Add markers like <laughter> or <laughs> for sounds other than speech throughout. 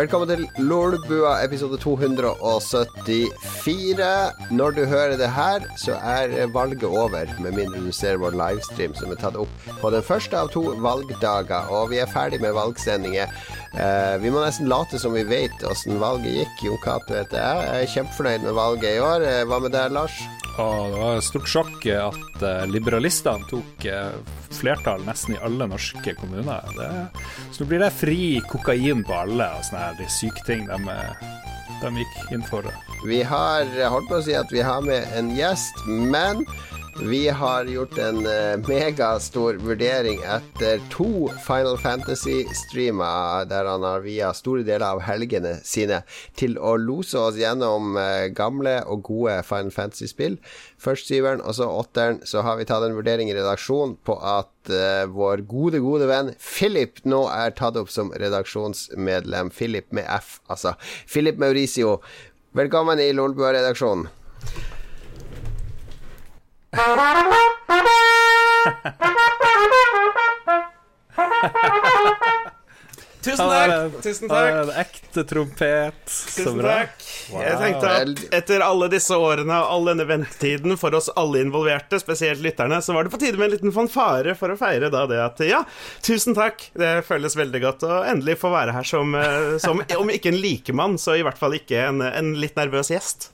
Velkommen til Lolbua episode 274. Når du hører det her, så er valget over, med mindre du ser vår livestream som er tatt opp på den første av to valgdager. Og vi er ferdig med valgsendinger. Eh, vi må nesten late som vi vet åssen valget gikk. Jon Cato heter jeg. Jeg er kjempefornøyd med valget i år. Eh, Hva med deg, Lars? Og det var et stort sjokk at eh, liberalistene tok eh, flertall nesten i alle norske kommuner. Det, så nå blir det fri kokain på alle og sånne syke ting de, de gikk inn for. Vi har holdt på å si at vi har med en gjest, men vi har gjort en eh, megastor vurdering etter to Final Fantasy-streamer der han har via store deler av helgene sine til å lose oss gjennom eh, gamle og gode Final Fantasy-spill. Først syveren, og så åtteren. Så har vi tatt en vurdering i redaksjonen på at eh, vår gode, gode venn Philip nå er tatt opp som redaksjonsmedlem. Philip med F, altså. Philip Mauricio. Velkommen i Lolbua-redaksjonen. <laughs> Tusen takk! Tusen takk. En ekte trompet. Tusen takk. Wow. Jeg tenkte at etter alle disse årene og all denne ventetiden for oss alle involverte, spesielt lytterne, så var det på tide med en liten fanfare for å feire da det at ja, tusen takk. Det føles veldig godt å endelig få være her som, eh, som om ikke en likemann, så i hvert fall ikke en, en litt nervøs gjest.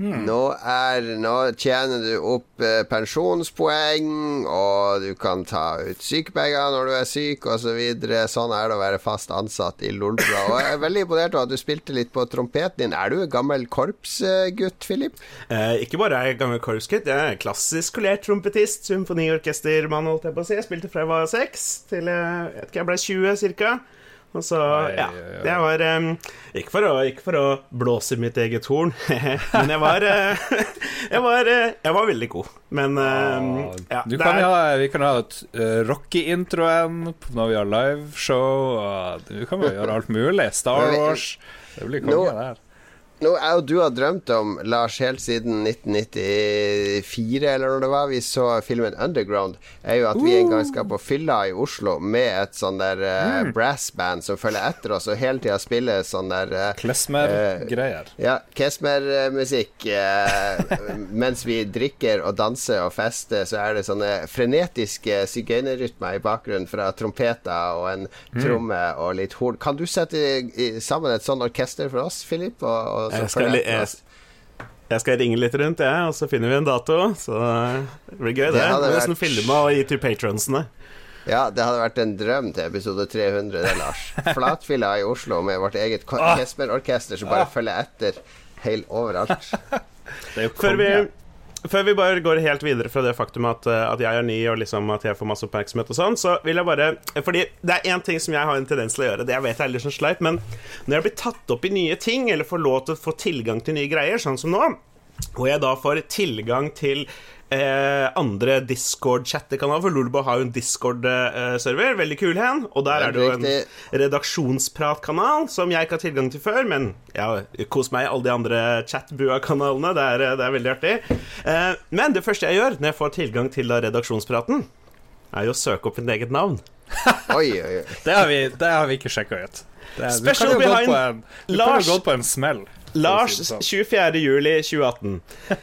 Nå, er, nå tjener du opp eh, pensjonspoeng, og du kan ta ut sykepenger når du er syk, osv. Så videre. sånn er det å være fast ansatt i Lolbua. Og jeg er veldig imponert over at du spilte litt på trompeten din. Er du en gammel korpsgutt, Philip? Eh, ikke bare er jeg gammel korpsgutt, jeg er klassisk skolert trompetist, symfoniorkestermann, holdt jeg på å si. Jeg spilte fra jeg var seks til jeg, jeg ble 20 cirka. Og så, ja. oi. Var um, ikke, for å, ikke for å blåse i mitt eget horn, <laughs> men jeg var uh, <laughs> jeg, var uh, jeg var veldig god. Men uh, ja, du kan er- ha, vi kan ha et uh, Rocky-introen når vi har liveshow. Du kan jo gjøre alt mulig. Star Wars. Det blir konge, det her. Noe jeg og du har drømt om, Lars, helt siden 1994, eller når det var vi så filmen Underground, er jo at vi en gang skal på fylla i Oslo med et sånn der uh, brassband som følger etter oss og hele tida spiller sånn der uh, Klesmer-greier. Ja, Kesmer-musikk. Eh, <laughs> mens vi drikker og danser og fester, så er det sånne frenetiske sigøynerrytmer i bakgrunnen fra trompeter og en tromme og litt horn. Kan du sette i, sammen et sånn orkester for oss, Philip? Og, og så Jeg skal jeg- Jeg skal ringe litt rundt, jeg, og så finner vi en dato. Så det blir gøy, det. Det hadde vært- nesten filme og gi til patronsene. Ja, det hadde vært en drøm til episode 300, det, Lars. Flatfilla i Oslo med vårt eget Ah. Kesmer-orkester som bare følger etter helt overalt. Det er jo Før vi. Før vi bare går helt videre fra det faktum at, eh, at jeg er ny, og liksom at jeg får masse oppmerksomhet og sånn, så vil jeg bare Fordi det er én ting som jeg har en tendens til å gjøre, det jeg vet er litt sånn sleip, men når jeg blir tatt opp i nye ting, eller får lov til å få tilgang til nye greier, sånn som nå, og jeg da får tilgang til Eh, andre Discord-chattekanaler, for Lulebo har jo en Discord-server, veldig kul hen. Og der er det jo en redaksjonspratkanal som jeg ikke har tilgang til før, men ja, kos meg i alle de andre chatbua-kanalene. Det, er- det er veldig artig. Eh, men det første jeg gjør når jeg får tilgang til redaksjonspraten, er jo å søke opp mitt eget navn. <laughs> Oi, oi, oi. Det har vi, det har vi ikke sjekka ut. Det, du Special kan jo behind på en, du kan jo gått på en smell. Lars, si sånn. 24. juli 2018.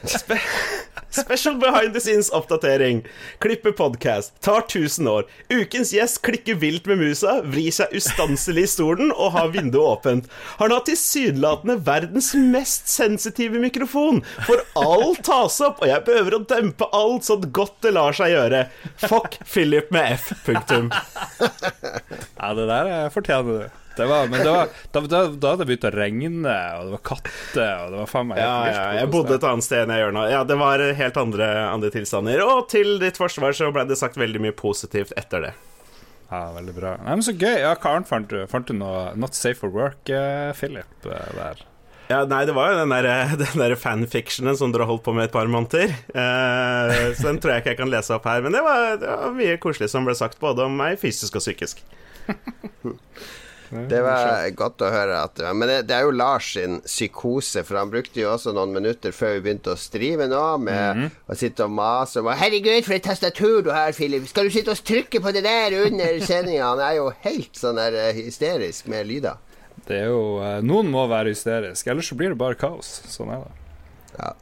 Spe <laughs> Special behind the scenes-oppdatering. Klippe podkast. Tar 1000 år. Ukens gjest klikker vilt med musa, vrir seg ustanselig i stolen og har vinduet åpent. Han har tilsynelatende verdens mest sensitive mikrofon, for alt tas opp, og jeg behøver å dempe alt så godt det lar seg gjøre. Fuck Philip med F. Punktum. Ja, det der eh, fortjener du. Det var, men det var, da, da, da hadde det begynt å regne, og det var katter, og det var faen meg Ja, ja, jeg bodde et annet sted enn jeg gjør nå. Ja, det var helt andre, andre tilstander. Og til ditt forsvar så ble det sagt veldig mye positivt etter det. Ja, veldig bra. Nei, men Så gøy. Ja, Karen, fant du? Fant du noe Not safe for work, eh, Philip, eh, der? Ja, nei, det var jo den der, <laughs> den der fanfictionen som dere har holdt på med et par måneder. Eh, så den tror jeg ikke jeg kan lese opp her. Men det var, det var mye koselig som ble sagt, både om meg fysisk og psykisk. <laughs> Det var godt å høre. At, men det, det er jo Lars sin psykose, for han brukte jo også noen minutter før vi begynte å strive nå, med å sitte og mase om 'Herregud, for et tastatur du har, Philip! Skal du sitte og trykke på det der under sendinga?' Han er jo helt sånn der eh, hysterisk med lyder. det er jo eh, Noen må være hysterisk, ellers så blir det bare kaos. Sånn er det. Ja.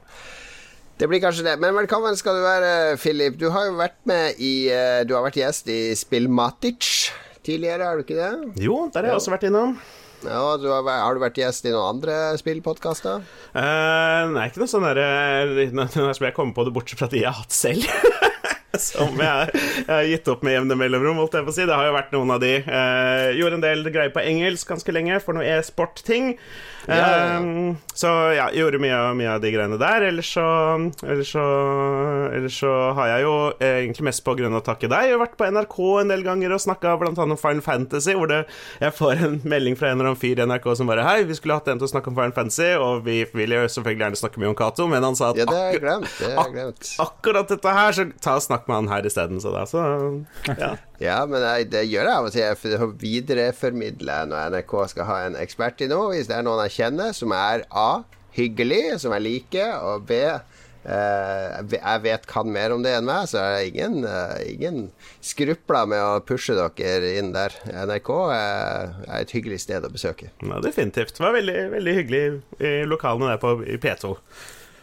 Det blir kanskje det. Men velkommen skal du være, Philip. Du har jo vært med i eh, Du har vært gjest i Spillmatic tidligere, er du ikke det? Jo, der har jeg også vært innom. Ja, du har, har du vært gjest i noen andre spillpodkaster? Uh, nei, ikke noe sånn derre Noe som jeg kommer på det, bortsett fra de jeg har hatt selv. <laughs> Som jeg, jeg har gitt opp med jevne mellomrom, holdt jeg på å si. Det har jo vært noen av de. Eh, gjorde en del greier på engelsk ganske lenge for noe e-sport-ting. Ja, ja, ja. Eh, så ja, gjorde mye, mye av de greiene der. Ellers så, ellers så, ellers så har jeg jo eh, egentlig mest på grunn av å takke deg. Jeg har vært på NRK en del ganger og snakka annet om Final Fantasy, hvor det, jeg får en melding fra en eller annen fyr i NRK som bare Hei, vi skulle hatt en til å snakke om Final Fantasy, og vi vil jo selvfølgelig gjerne snakke mye om Cato, men han sa at Ja, det er glemt. Det er glemt. Ak akkurat dette her, så ta og snakk med han her isteden. Så da, så ja. Ja, men jeg, det gjør jeg av og til. Jeg videreformidler når NRK skal ha en ekspert i noe. Hvis det er noen jeg kjenner som er A. Hyggelig, som jeg liker, og B. Uh, jeg vet kan mer om det enn meg, så er det ingen, uh, ingen skrupler med å pushe dere inn der. NRK er, er et hyggelig sted å besøke. ja, definitivt. Det var veldig, veldig hyggelig i lokalene der på i P2.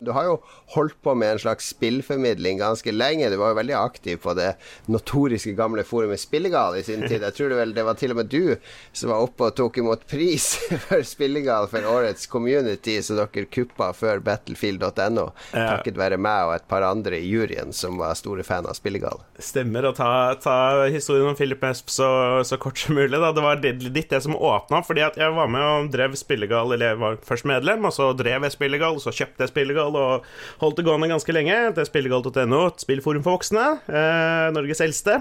Du har jo holdt på med en slags spillformidling ganske lenge. Du var jo veldig aktiv på det notoriske gamle forumet Spillegal i sin tid. Jeg tror det, vel, det var til og med du som var oppe og tok imot pris <laughs> for Spillegal for årets community, så dere kuppa før battlefield.no. Takket være meg og et par andre i juryen som var store fan av Spillegal. Stemmer å ta, ta historien om Philip Esp så, så kort som mulig. Da. Det var ditt litt det som åpna, fordi at jeg var med og drev Spillegal, eller jeg var først medlem, og så drev jeg Spillegal, og så kjøpte jeg Spillegal og holdt det gående ganske lenge. Det er spillegal.no, et spillforum for voksne. Eh, Norges eldste.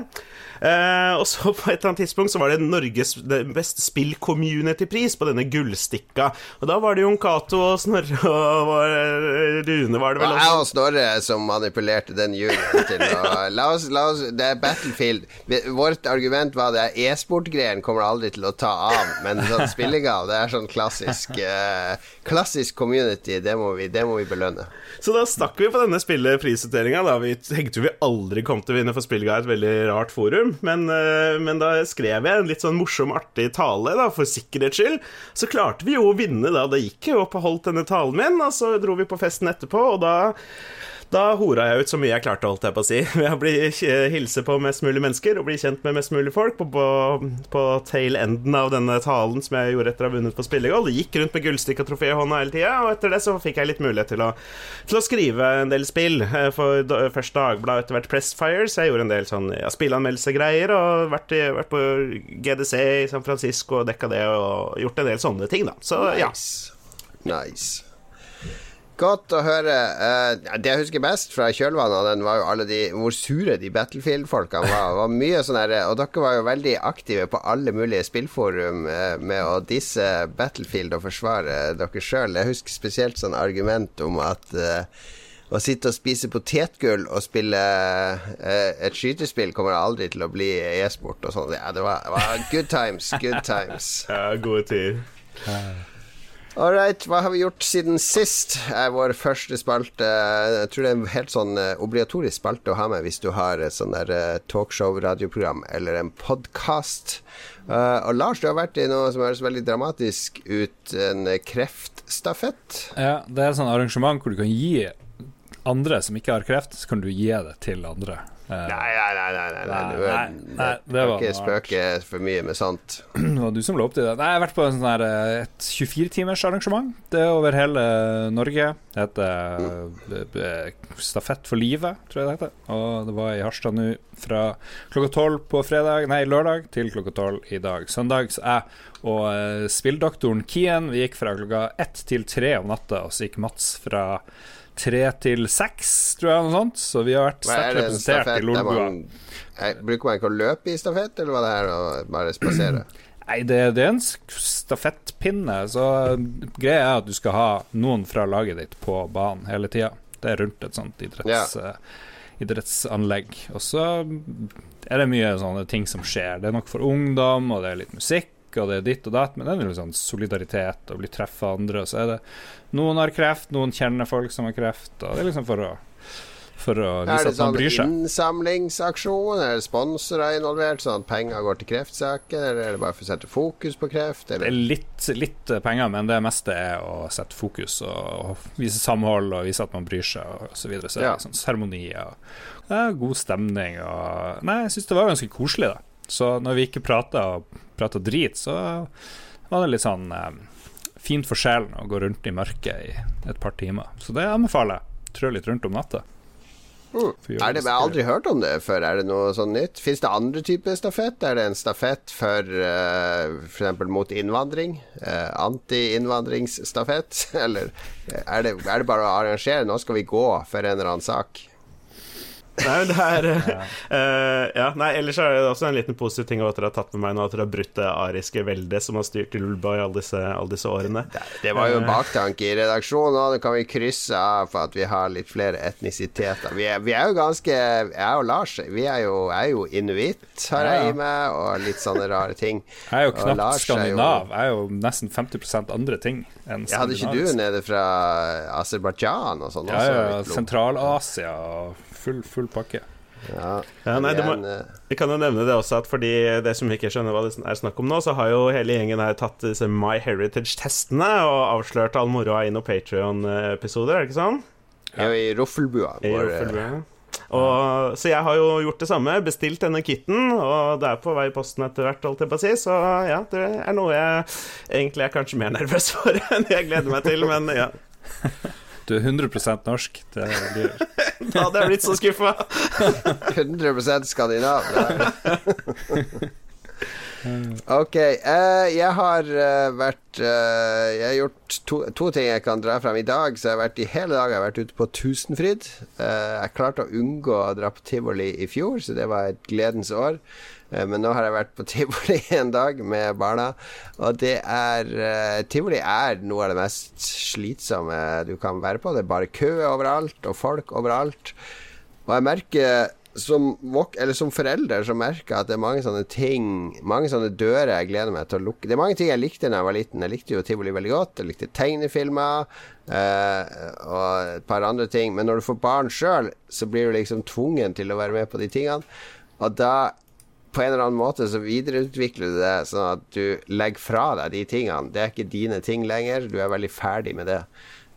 Eh, og så på et eller annet tidspunkt så var det Norges beste spill-community-pris på denne gullstikka. Og da var det Jon Cato og Snorre og var, Rune, var det vel også? jeg og Snorre som manipulerte den juryen til å <laughs> la oss, la oss, Det er Battlefield. Vårt argument var det e-sport-greien kommer aldri til å ta av, men sånn <laughs> spillegal, det er sånn klassisk eh, Klassisk community. Det må vi, det må vi belønne. Så da stakk vi på denne spilleprisutdelinga. Da vi tenkte vi aldri kom til å vinne, for Spillga er et veldig rart forum. Men, eh, men da skrev jeg en litt sånn morsom, artig tale, da, for sikkerhets skyld. Så klarte vi jo å vinne, da. Da gikk jeg opp og holdt denne talen min, og så dro vi på festen etterpå, og da da hora jeg ut så mye jeg klarte, holdt jeg på å si. <laughs> Ved å bli, eh, hilse på mest mulig mennesker og bli kjent med mest mulig folk på, på, på tail enden av denne talen som jeg gjorde etter å ha vunnet på spillegål. Gikk rundt med gullstikkatrofé i hånda hele tida, og etter det så fikk jeg litt mulighet til å, til å skrive en del spill. Eh, For da, først Dagbladet, etter hvert Pressfire, så jeg gjorde en del sånn ja, spilleanmeldelsegreier, og vært, i, vært på GDC i San Francisco og dekka det, og gjort en del sånne ting, da. Så ja. Nice. Godt å høre. Uh, det jeg husker best fra kjølvannet av den, var jo alle de hvor sure de Battlefield-folkene var. Var mye sånn her, Og dere var jo veldig aktive på alle mulige spillforum uh, med å disse Battlefield og forsvare dere sjøl. Jeg husker spesielt sånn argument om at uh, å sitte og spise potetgull og spille eh, et skytespill kommer aldri til å bli e-sport og sånn. Ja, det var, det var good times, good times. <laughs> ja gode tider. All right, hva har vi gjort siden sist? er vår første spalte. Jeg tror det er en helt sånn eh, obligatorisk spalte å ha med hvis du har et sånn der eh, talkshow-radioprogram eller en podkast. og Lars, du har vært i noe som høres veldig dramatisk ut. En eh, kreftstafett. Ja, det er et sånt arrangement hvor du kan gi andre som ikke har kreft, så kan du gi det til andre. Eh, Nei, nei, nei. nei, nei, nei, Nei, det var ikke spøke for mye med sant. <clears throat> Det var du som lå opp til det. Nei, jeg har vært på en sånn her, eh, et 24-timers arrangement. Det er over hele Norge. Det heter eh, eh, Stafett for livet, tror jeg det heter. Og det var i Harstad nå fra klokka tolv på fredag, nei, lørdag til klokka tolv i dag. Søndag så jeg og eh, spilldoktoren Kien vi gikk fra klokka ett til tre om natta, og så gikk Mats fra tre til seks, tror jeg, noe sånt. Så vi har vært er sterkt representert stafett i Lolbua. man Bruker man ikke å løpe i stafett, eller var det her å bare spasere? <clears throat> Nei, det, det er en stafettpinne. Så greia er at du skal ha noen fra laget ditt på banen hele tida. Det er rundt et sånt idretts, eh, idrettsanlegg. Og så er det mye sånne ting som skjer. Det er nok for ungdom, og det er litt musikk, og det er ditt og datt, men det er litt sånn solidaritet og bli treffa andre. Og så er det noen har kreft, noen kjenner folk som har kreft, og det er liksom for å For å Er vise at man sånn bryr seg. Er det sånn innsamlingsaksjon? Er det sponsorer involvert, sånn at penger går til kreftsaken? Eller er det bare for å sette fokus på kreft? Det er litt, litt penger, men det meste er å sette fokus og vise samhold og vise at man bryr seg og så videre. Så er Ja. det sånn seremonier og ja, god stemning og Nei, jeg syns det var ganske koselig, da. Så når vi ikke prata drit, så var det litt sånn eh, fint for sjelen å gå rundt i mørket i et par timer. Så det anbefaler jeg. Trø litt rundt om natta. Mm. Det, jeg har aldri hørt om det før. Er det noe sånn nytt? Fins det andre typer stafett? Er det en stafett for uh, f.eks. mot innvandring? Uh, Anti-innvandringsstafett? <laughs> Eller er det, er det bare å arrangere? Nå skal vi gå for en eller annen sak. Nei, men det er uh, Ja, nei, ellers er det også en liten positiv ting at dere har tatt med meg nå at dere har brutt det ariske veldet som har styrt Luleboy alle disse, alle disse årene. Det var jo en baktanke i redaksjonen, og det kan vi krysse av for at vi har litt flere etnisiteter. Vi er, vi er jo ganske Jeg og Lars vi er jo, er jo inuitt, har jeg i meg, og litt sånne rare ting. Jeg er jo knapt Lars skandinav. Jeg er jo nesten 50% andre ting enn Jeg hadde ikke du nede fra Aserbajdsjan og sånn Ja, ja? Sentral-Asia og full, full pakke. Ja. Ja, nei, det må, eh, vi kan jo nevne det også, at fordi det som vi ikke skjønner hva det er snakk om nå, så har jo hele gjengen her tatt disse My Heritage-testene og avslørt all moroa i noen Patrion-episoder, er det ikke sånn? Ja, ja i Roffelbua. I Roffelbua. Og, så jeg har jo gjort det samme, bestilt denne kitten, og det er på vei i posten etter hvert, holdt jeg på å si. Så ja, det er noe jeg egentlig er kanskje mer nervøs for <laughs> enn jeg gleder meg til, men ja. <laughs> Du er 100 norsk. Det blir <laughs> Da hadde jeg blitt så skuffa. <laughs> 100 skandinav. <laughs> er- Ok, Uh, jeg har uh, vært uh, Jeg har gjort to, to ting jeg kan dra frem. I dag så har jeg vært i hele dag jeg har vært ute på Tusenfryd. Jeg klarte å unngå å dra på tivoli i fjor, så det var et gledens år. Men nå har jeg vært på <laughs> tivoli en dag med barna, og det er Tivoli er noe av det mest slitsomme du kan være på. Det er bare kø overalt, og folk overalt. Og jeg merker som, som forelder så merker jeg at det er mange sånne ting Mange sånne dører jeg gleder meg til å lukke. Det er mange ting jeg likte da jeg var liten. Jeg likte jo tivoli veldig godt. Jeg likte tegnefilmer eh, og et par andre ting. Men når du får barn sjøl, så blir du liksom tvungen til å være med på de tingene. Og da på en eller annen måte så videreutvikler du det sånn at du legger fra deg de tingene. Det er ikke dine ting lenger. Du er veldig ferdig med det.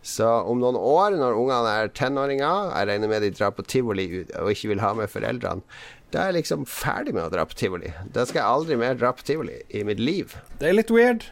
Så om noen år, når ungene er tenåringer, jeg regner med de drar på tivoli og ikke vil ha med foreldrene, da er jeg liksom ferdig med å dra på tivoli. Da skal jeg aldri mer dra på tivoli i mitt liv. Det er litt weird.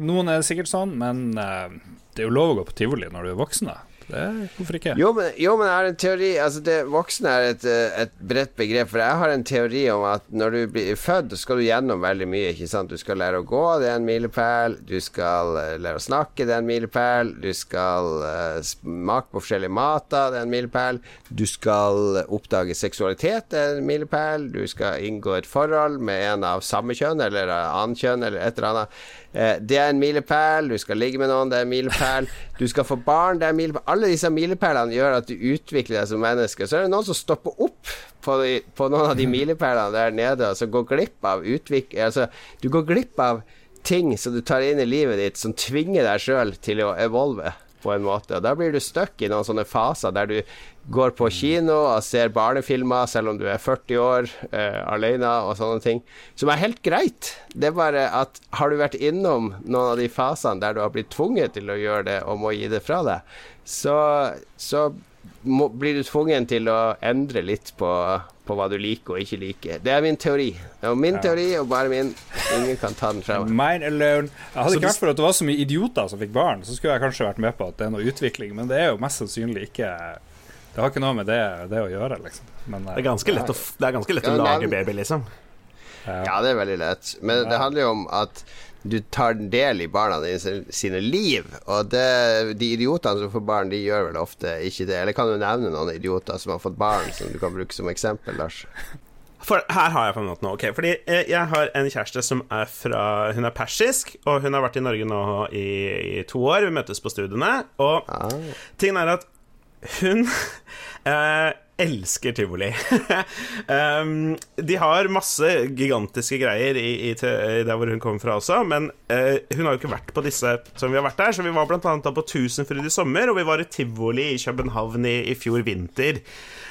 Noen er sikkert sånn, men eh, det er jo lov å gå på tivoli når du er voksen. da. Er, hvorfor ikke? Jo men, jo, men jeg har en teori Altså, det voksne er et, eh, et bredt begrep. For jeg har en teori om at når du blir født, skal du gjennom veldig mye. Ikke sant? Du skal lære å gå, det er en milepæl. Du skal eh, lære å snakke, det er en milepæl. Du skal uh, smake på forskjellige mater, det er en milepæl. Du skal oppdage seksualitet, det er en milepæl. Du skal inngå et forhold med en av samme kjønn eller annen kjønn eller et eller annet. Eh, det er en milepæl. Du skal ligge med noen, det er en milepæl. <laughs> Du skal få barn, det er en milepæl. Alle disse milepælene gjør at du utvikler deg som menneske. Så er det noen som stopper opp på, de, på noen av de <laughs> milepælene der nede, og så går glipp av utvikling Altså, du går glipp av ting som du tar inn i livet ditt, som tvinger deg sjøl til å evolve på en måte. Og da blir du stuck i noen sånne faser der du går på kino og ser barnefilmer selv om du er 40 år uh, alene og sånne ting. Som er helt greit. Det er bare at har du vært innom noen av de fasene der du har blitt tvunget til å gjøre det og må gi det fra deg, så, så må, blir du tvungen til å endre litt på, på hva du liker og ikke liker. Det er min teori. Det er min teori, og bare min. Ingen kan ta den fra meg. Mine alone. Jeg hadde Så ikke vært for at det var så mye idioter som fikk barn, så skulle jeg kanskje vært med på at det er noe utvikling, men det er jo mest sannsynlig ikke Det har ikke noe med det, det å gjøre, liksom. Men, Det er ganske lett å, det er ganske lett å lage baby, liksom. Ja, det er veldig lett. Men det handler jo om at du tar del i barna dine sine liv. Og det, de idiotene som får barn, de gjør vel ofte ikke det. Eller kan du nevne noen idioter som har fått barn, som du kan bruke som eksempel, Lars? For her har jeg på en måte noe. Okay, Fordi jeg har en kjæreste som er fra Hun er persisk, og hun har vært i Norge nå i, i to år. Vi møtes på studiene. Og Ah. tingen er at hun eh, elsker tivoli. um, <laughs> de har masse gigantiske greier i, i, i, der hvor hun kommer fra også, men uh, hun har jo ikke vært på disse som vi har vært der. Så vi var blant annet på Tusenfryd i sommer, og vi var i tivoli i København i, i fjor vinter.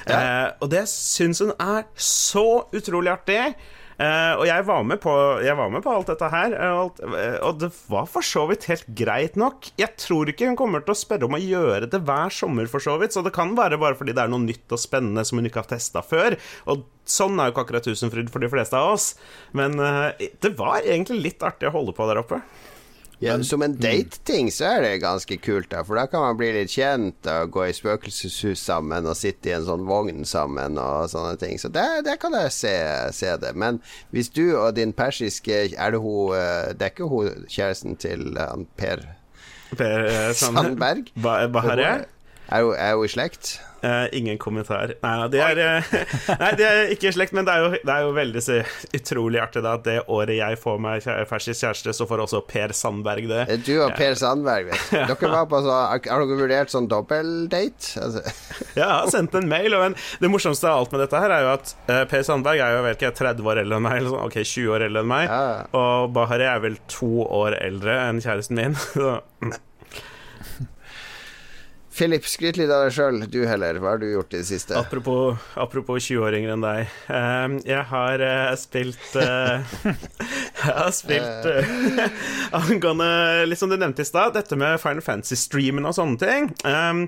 Ja. Uh, og det syns hun er så utrolig artig. Uh, og jeg var, på, jeg var, med på, alt dette her, og, alt, uh, og det var for så vidt helt greit nok. Jeg tror ikke hun kommer til å spørre om å gjøre det hver sommer, for så vidt, så det kan være bare fordi det er noe nytt og spennende som hun ikke har testa før. Og sånn er jo ikke akkurat Tusenfryd for de fleste av oss, men uh, det var egentlig litt artig å holde på der oppe. Ja, som en date-ting så er det ganske kult, da, for da kan man bli litt kjent og gå i spøkelseshus sammen og sitte i en sånn vogn sammen og sånne ting. Så det, det kan jeg se, se, det. Men hvis du og din persiske Er det hun eh, Det er ikke hun kjæresten til Per Per eh, <laughs> Sandberg? Ba Bahareh? Er hun i slekt? Uh, ingen kommentar. Nei, det er, uh, <laughs> nei, det er ikke slekt, men det er jo, det er jo veldig så, utrolig artig da, at det året jeg får meg fersk kjæreste, så får også Per Sandberg det. Eh, du og Per Sandberg, vet du. <laughs> Dere var på så, Har dere vurdert sånn dobbeldate? Altså. <laughs> ja, jeg har sendt en mail, men det morsomste av alt med dette her er jo at uh, Per Sandberg er jo vel ikke 30 år eldre enn meg, eller sånn, ok, 20 år eldre enn meg, ja. og Bahare er vel to år eldre enn kjæresten min. så mm. Philip, skryt litt av deg sjøl, du heller. Hva har du gjort i det siste? Apropos, apropos 20-åringer enn deg. Um, jeg har uh, spilt uh, <laughs> Jeg har spilt uh, <laughs> angående Litt som du nevnte i stad, dette med Final Fantasy-streamen og sånne ting. Um,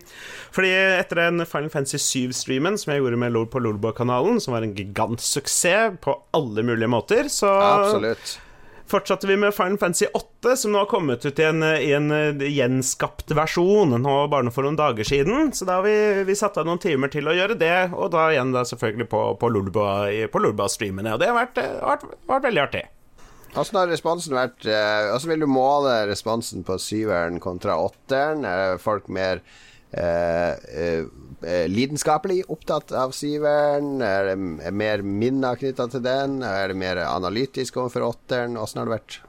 fordi etter den Final Fantasy 7-streamen som jeg gjorde med LOL på Lolbua-kanalen, som var en gigantsuksess på alle mulige måter, så Absolutt fortsatte vi med Final Fantasy 8, som nå har kommet ut i en, i en eh, gjenskapt versjon nå bare for noen dager siden. Så da har vi, vi satt av noen timer til å gjøre det, og da igjen da selvfølgelig på, på Lolba-streamene. Og det har vært, eh, vært, vært veldig artig. Hvordan har responsen vært eh, Hvordan vil du måle responsen på syveren kontra åtteren? Er folk mer lidenskapelig opptatt av syveren? Er det mer minner knytta til den? Er det mer analytisk overfor åtteren? Åssen har det vært?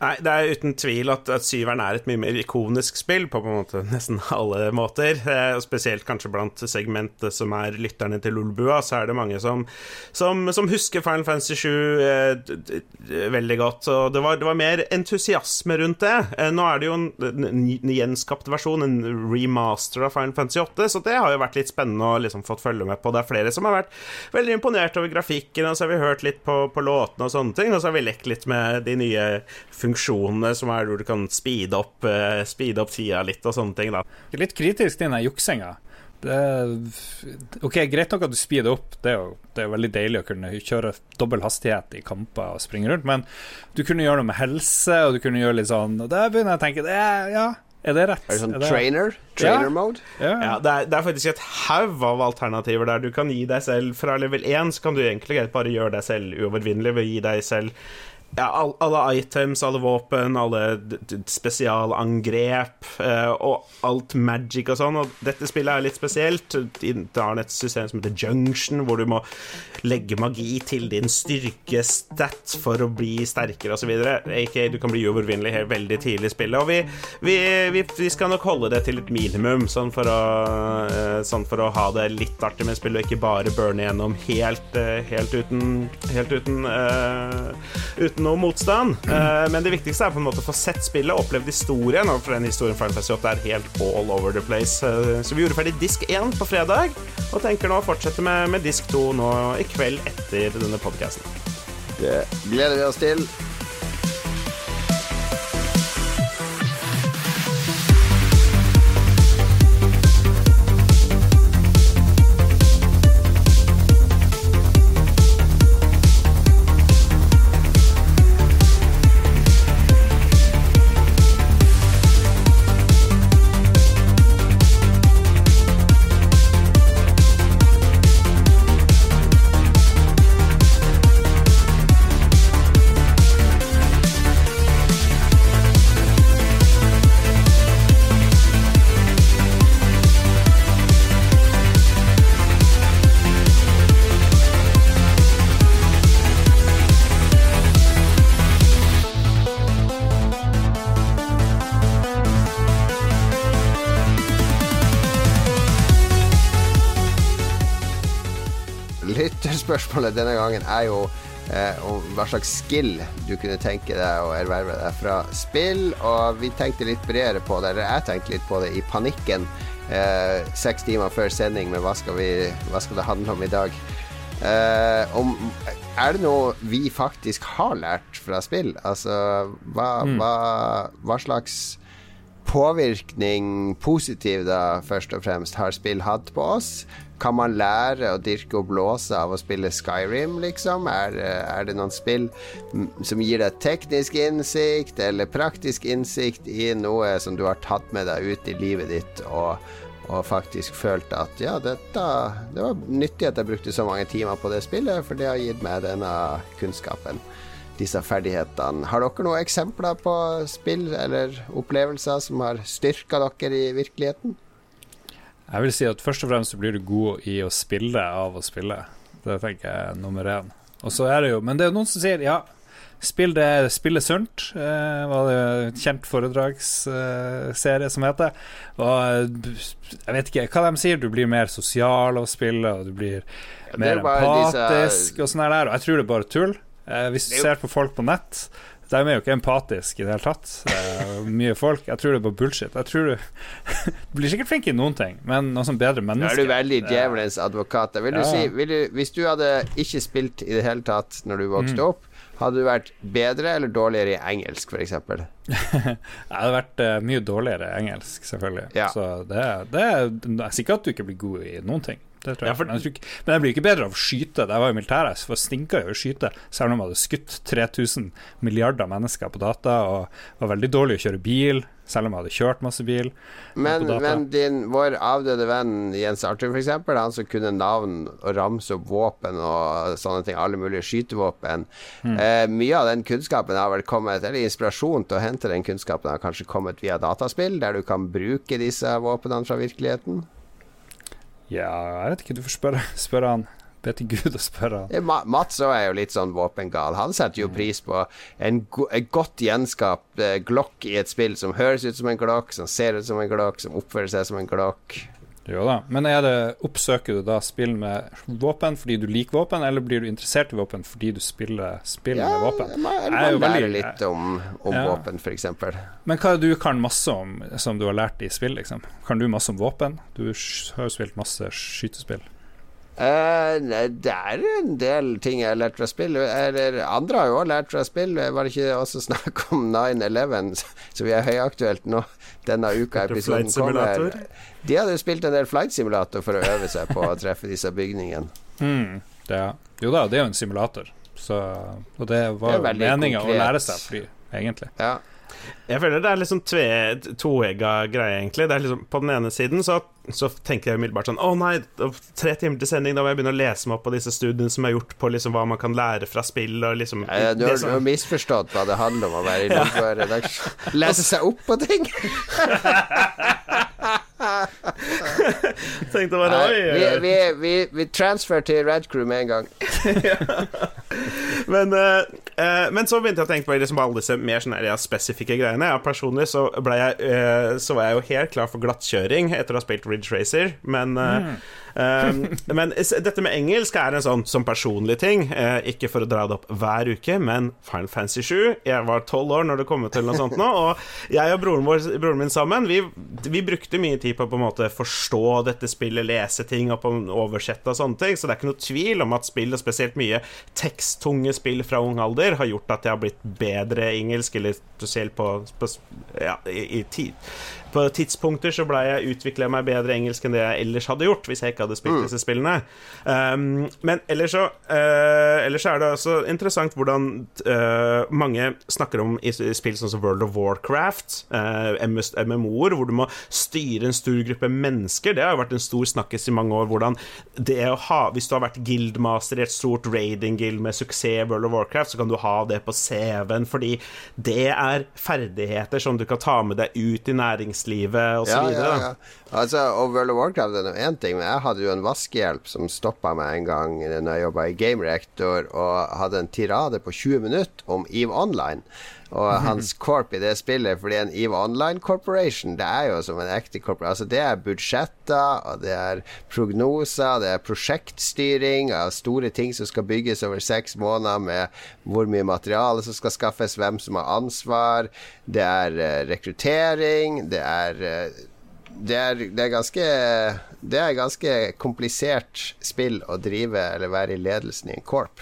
Nei, det er uten tvil at, at syveren er et mye mer ikonisk spill på, på måte nesten alle måter. Eh, spesielt kanskje blant segmentet som er lytterne til Lolbua, så er det mange som, som, som husker Final Fantasy 7 eh, veldig godt. Og det var, det var, mer entusiasme rundt det. Eh, nå er det jo en, en, en gjenskapt versjon, en remaster av Final Fantasy 8, så det har jo vært litt spennende å liksom fått følge med på. Det er flere som har vært veldig imponert over grafikken, og så har vi hørt litt på, på låtene og sånne ting, og så har vi lekt litt med de nye funksjonene som er hvor du kan speede opp, uh, speede opp tida litt og sånne ting. da. Litt kritisk til den juksinga. ok, Greit nok at du speeder opp, det er, jo, det er veldig deilig å kunne kjøre dobbel hastighet i kamper og springe rundt, men du kunne gjøre noe med helse, og du kunne gjøre litt sånn Og der begynner jeg å tenke det er, ja, er det rett? Er det sånn er det... trainer? Trainer-mode? Ja. Ja. det, er, det, er, faktisk et haug av alternativer der. Du kan gi deg selv Fra level 1 så kan du egentlig bare gjøre deg selv uovervinnelig ved å gi deg selv ja, alle items, alle våpen, alle spesialangrep uh, og alt magic og sånn. Og dette spillet er litt spesielt. Det har et system som heter Junction, hvor du må legge magi til din styrkestat for å bli sterkere osv. Ikke du kan bli uovervinnelig veldig tidlig i spillet. Og vi, vi, vi, vi, skal nok holde det til et minimum, sånn for å, uh, sånn for å ha det litt artig med spillet, og ikke bare burne gjennom helt, uh, helt uten, helt uten, uten noe motstand. Uh, men det viktigste er på en måte å få sett spillet, opplevd historien, og for den historien Final Fantasy 8 er helt all over the place. Uh, så vi gjorde ferdig disk 1 på fredag, og tenker nå å fortsette med, med disk 2 nå i kveld etter denne podkasten. Det gleder vi oss til. Lytterspørsmålet denne gangen er jo eh, om hva slags skill du kunne tenke deg å erverve deg fra spill. Og vi tenkte litt bredere på det, eller jeg tenkte litt på det i panikken eh, seks timer før sending, men hva skal, vi, hva skal det handle om i dag? Eh, om, er det noe vi faktisk har lært fra spill? Altså, hva, mm. hva, hva slags påvirkning, positiv da, først og fremst, har spill hatt på oss? Kan man lære å dirke og blåse av å spille Skyrim, liksom? Er, er, det noen spill som gir deg teknisk innsikt eller praktisk innsikt i noe som du har tatt med deg ut i livet ditt, og, og faktisk følt at ja, dette Det var nyttig at jeg brukte så mange timer på det spillet, for det har gitt meg denne kunnskapen disse ferdighetene. Har dere noen eksempler på spill eller opplevelser som har styrka dere i virkeligheten? Jeg vil si at først og fremst så blir du god i å spille av å spille. Det tenker jeg er nummer én. Og så er det jo Men det er jo noen som sier ja, spill det spillet sunt. Eh, var det en kjent foredragsserie som heter. Og jeg vet ikke hva de sier, du blir mer sosial av å spille, og du blir mer empatisk disse... og sånn der. Og jeg tror det er bare tull. Eh, hvis du ser på folk på nett, de er jo ikke empatiske i det hele tatt. Eh, mye folk. Jeg tror det er bare bullshit. Jeg tror du, <laughs> du blir sikkert flink i noen ting, men noe som bedre menneske Nå er du veldig djevelens advokat. Vil du ja. si, vil du, hvis du hadde ikke spilt i det hele tatt når du vokste mm. opp, hadde du vært bedre eller dårligere i engelsk, f.eks.? <laughs> jeg hadde vært uh, mye dårligere i engelsk, selvfølgelig. Ja. Så det, det, det er sikkert at du ikke blir god i noen ting. Det tror jeg. Ja, for, men, jeg ikke, men jeg blir ikke bedre av å skyte. Da jeg var i militæret, så stinka jo å skyte, selv om jeg hadde skutt 3000 milliarder mennesker på data, og var veldig dårlig å kjøre bil, selv om jeg hadde kjørt masse bil. Men, men din, vår avdøde venn Jens Arthur, f.eks., han som kunne navn og ramse opp våpen og sånne ting, alle mulige skytevåpen, mm. eh, mye av den kunnskapen har vel kommet, eller inspirasjon til å hente den kunnskapen har kanskje kommet via dataspill, der du kan bruke disse våpnene fra virkeligheten? Ja, jeg vet ikke. Du får spørre, <laughs> spørre han. Be til Gud å spørre han. Ma Mats er jo litt sånn våpengal. Han setter jo mm. pris på en, go en godt gjenskapt eh, glokk i et spill som høres ut som en glokk, som ser ut som en glokk, som oppfører seg som en glokk. Jo da, men det, oppsøker du da spill med våpen fordi du liker våpen, eller blir du interessert i våpen fordi du spiller spill ja, med våpen? Man, man lærer litt om, om ja. våpen, f.eks. Men hva er det du kan masse om som du har lært i spill, liksom? Kan du masse om våpen? Du har jo spilt masse skytespill. Uh, det er en del ting jeg har lært fra spill. Eller andre har jo også lært fra spill. Var det ikke også snakk om 9-11, så vi er høyaktuelt nå denne uka episoden kommer? De hadde spilt en del flight simulator for å øve seg på å treffe disse bygningene. Mm, det, jo da, det er jo en simulator, så, og det var jo meninga å lære seg fly, egentlig. Ja. Jeg føler det er liksom toegga greie, egentlig. Det er liksom, på den ene siden så, så tenker jeg umiddelbart sånn Å nei, tre timer til sending, da må jeg begynne å lese meg opp på disse studiene som er gjort på liksom hva man kan lære fra spill og liksom ja, ja, du, har, du, har, misforstått hva det handler om å være i <laughs> logg Lese seg opp på ting! <laughs> <laughs> Tenkte bare oi. Vi, vi, vi, vi transfer til Red Crew med en gang. <laughs> men, uh, uh, men, så begynte jeg å tenke på liksom alle disse mer sånne, ja, spesifikke greiene. Ja, personlig så, jeg, uh, så var jeg jo helt klar for glattkjøring etter å ha spilt Ridge Racer, men mm. Um, men dette med engelsk er en sånn som personlig ting. Uh, ikke for å dra det opp hver uke, men Final Fantasy 7 Jeg var tolv år når det kom til noe sånt nå, og jeg og broren, vår, broren min sammen, vi, vi, brukte mye tid på å på en måte forstå dette spillet, lese ting og på oversette og sånne ting, så det er ikke noe tvil om at spill, og spesielt mye teksttunge spill fra ung alder, har gjort at jeg har blitt bedre engelsk, eller spesielt på, på ja, i, i tid på tidspunkter så ble jeg utvikla meg bedre engelsk enn det jeg ellers hadde gjort hvis jeg ikke hadde spilt mm. disse spillene. Um, men ellers så, uh, ellers er det også interessant hvordan uh, mange snakker om i, i spill sånn som World of Warcraft, uh, MMO-er, hvor du må styre en stor gruppe mennesker. Det har jo vært en stor snakkes i mange år. Hvordan det å ha Hvis du har vært guildmaster i et stort raiding-guild med suksess i World of Warcraft, så kan du ha det på CV-en, fordi det er ferdigheter som du kan ta med deg ut i nærings næringslivet osv. Ja, ja, ja. Altså, og World of Warcraft er én ting, men jeg hadde jo en vaskehjelp som stoppa meg en gang når jeg jobba i Game Reactor, og hadde en tirade på 20 minutter om EVE Online. Og hans corp i det spillet. Fordi en EVE Online Corporation, det er jo som en ekte corporation. Altså, det er budsjetter, og det er prognoser, det er prosjektstyring av store ting som skal bygges over seks måneder, med hvor mye materiale som skal skaffes, hvem som har ansvar. Det er uh, rekruttering, det er uh, det er, det er, ganske Det er ganske komplisert spill å drive eller være i ledelsen i en corp.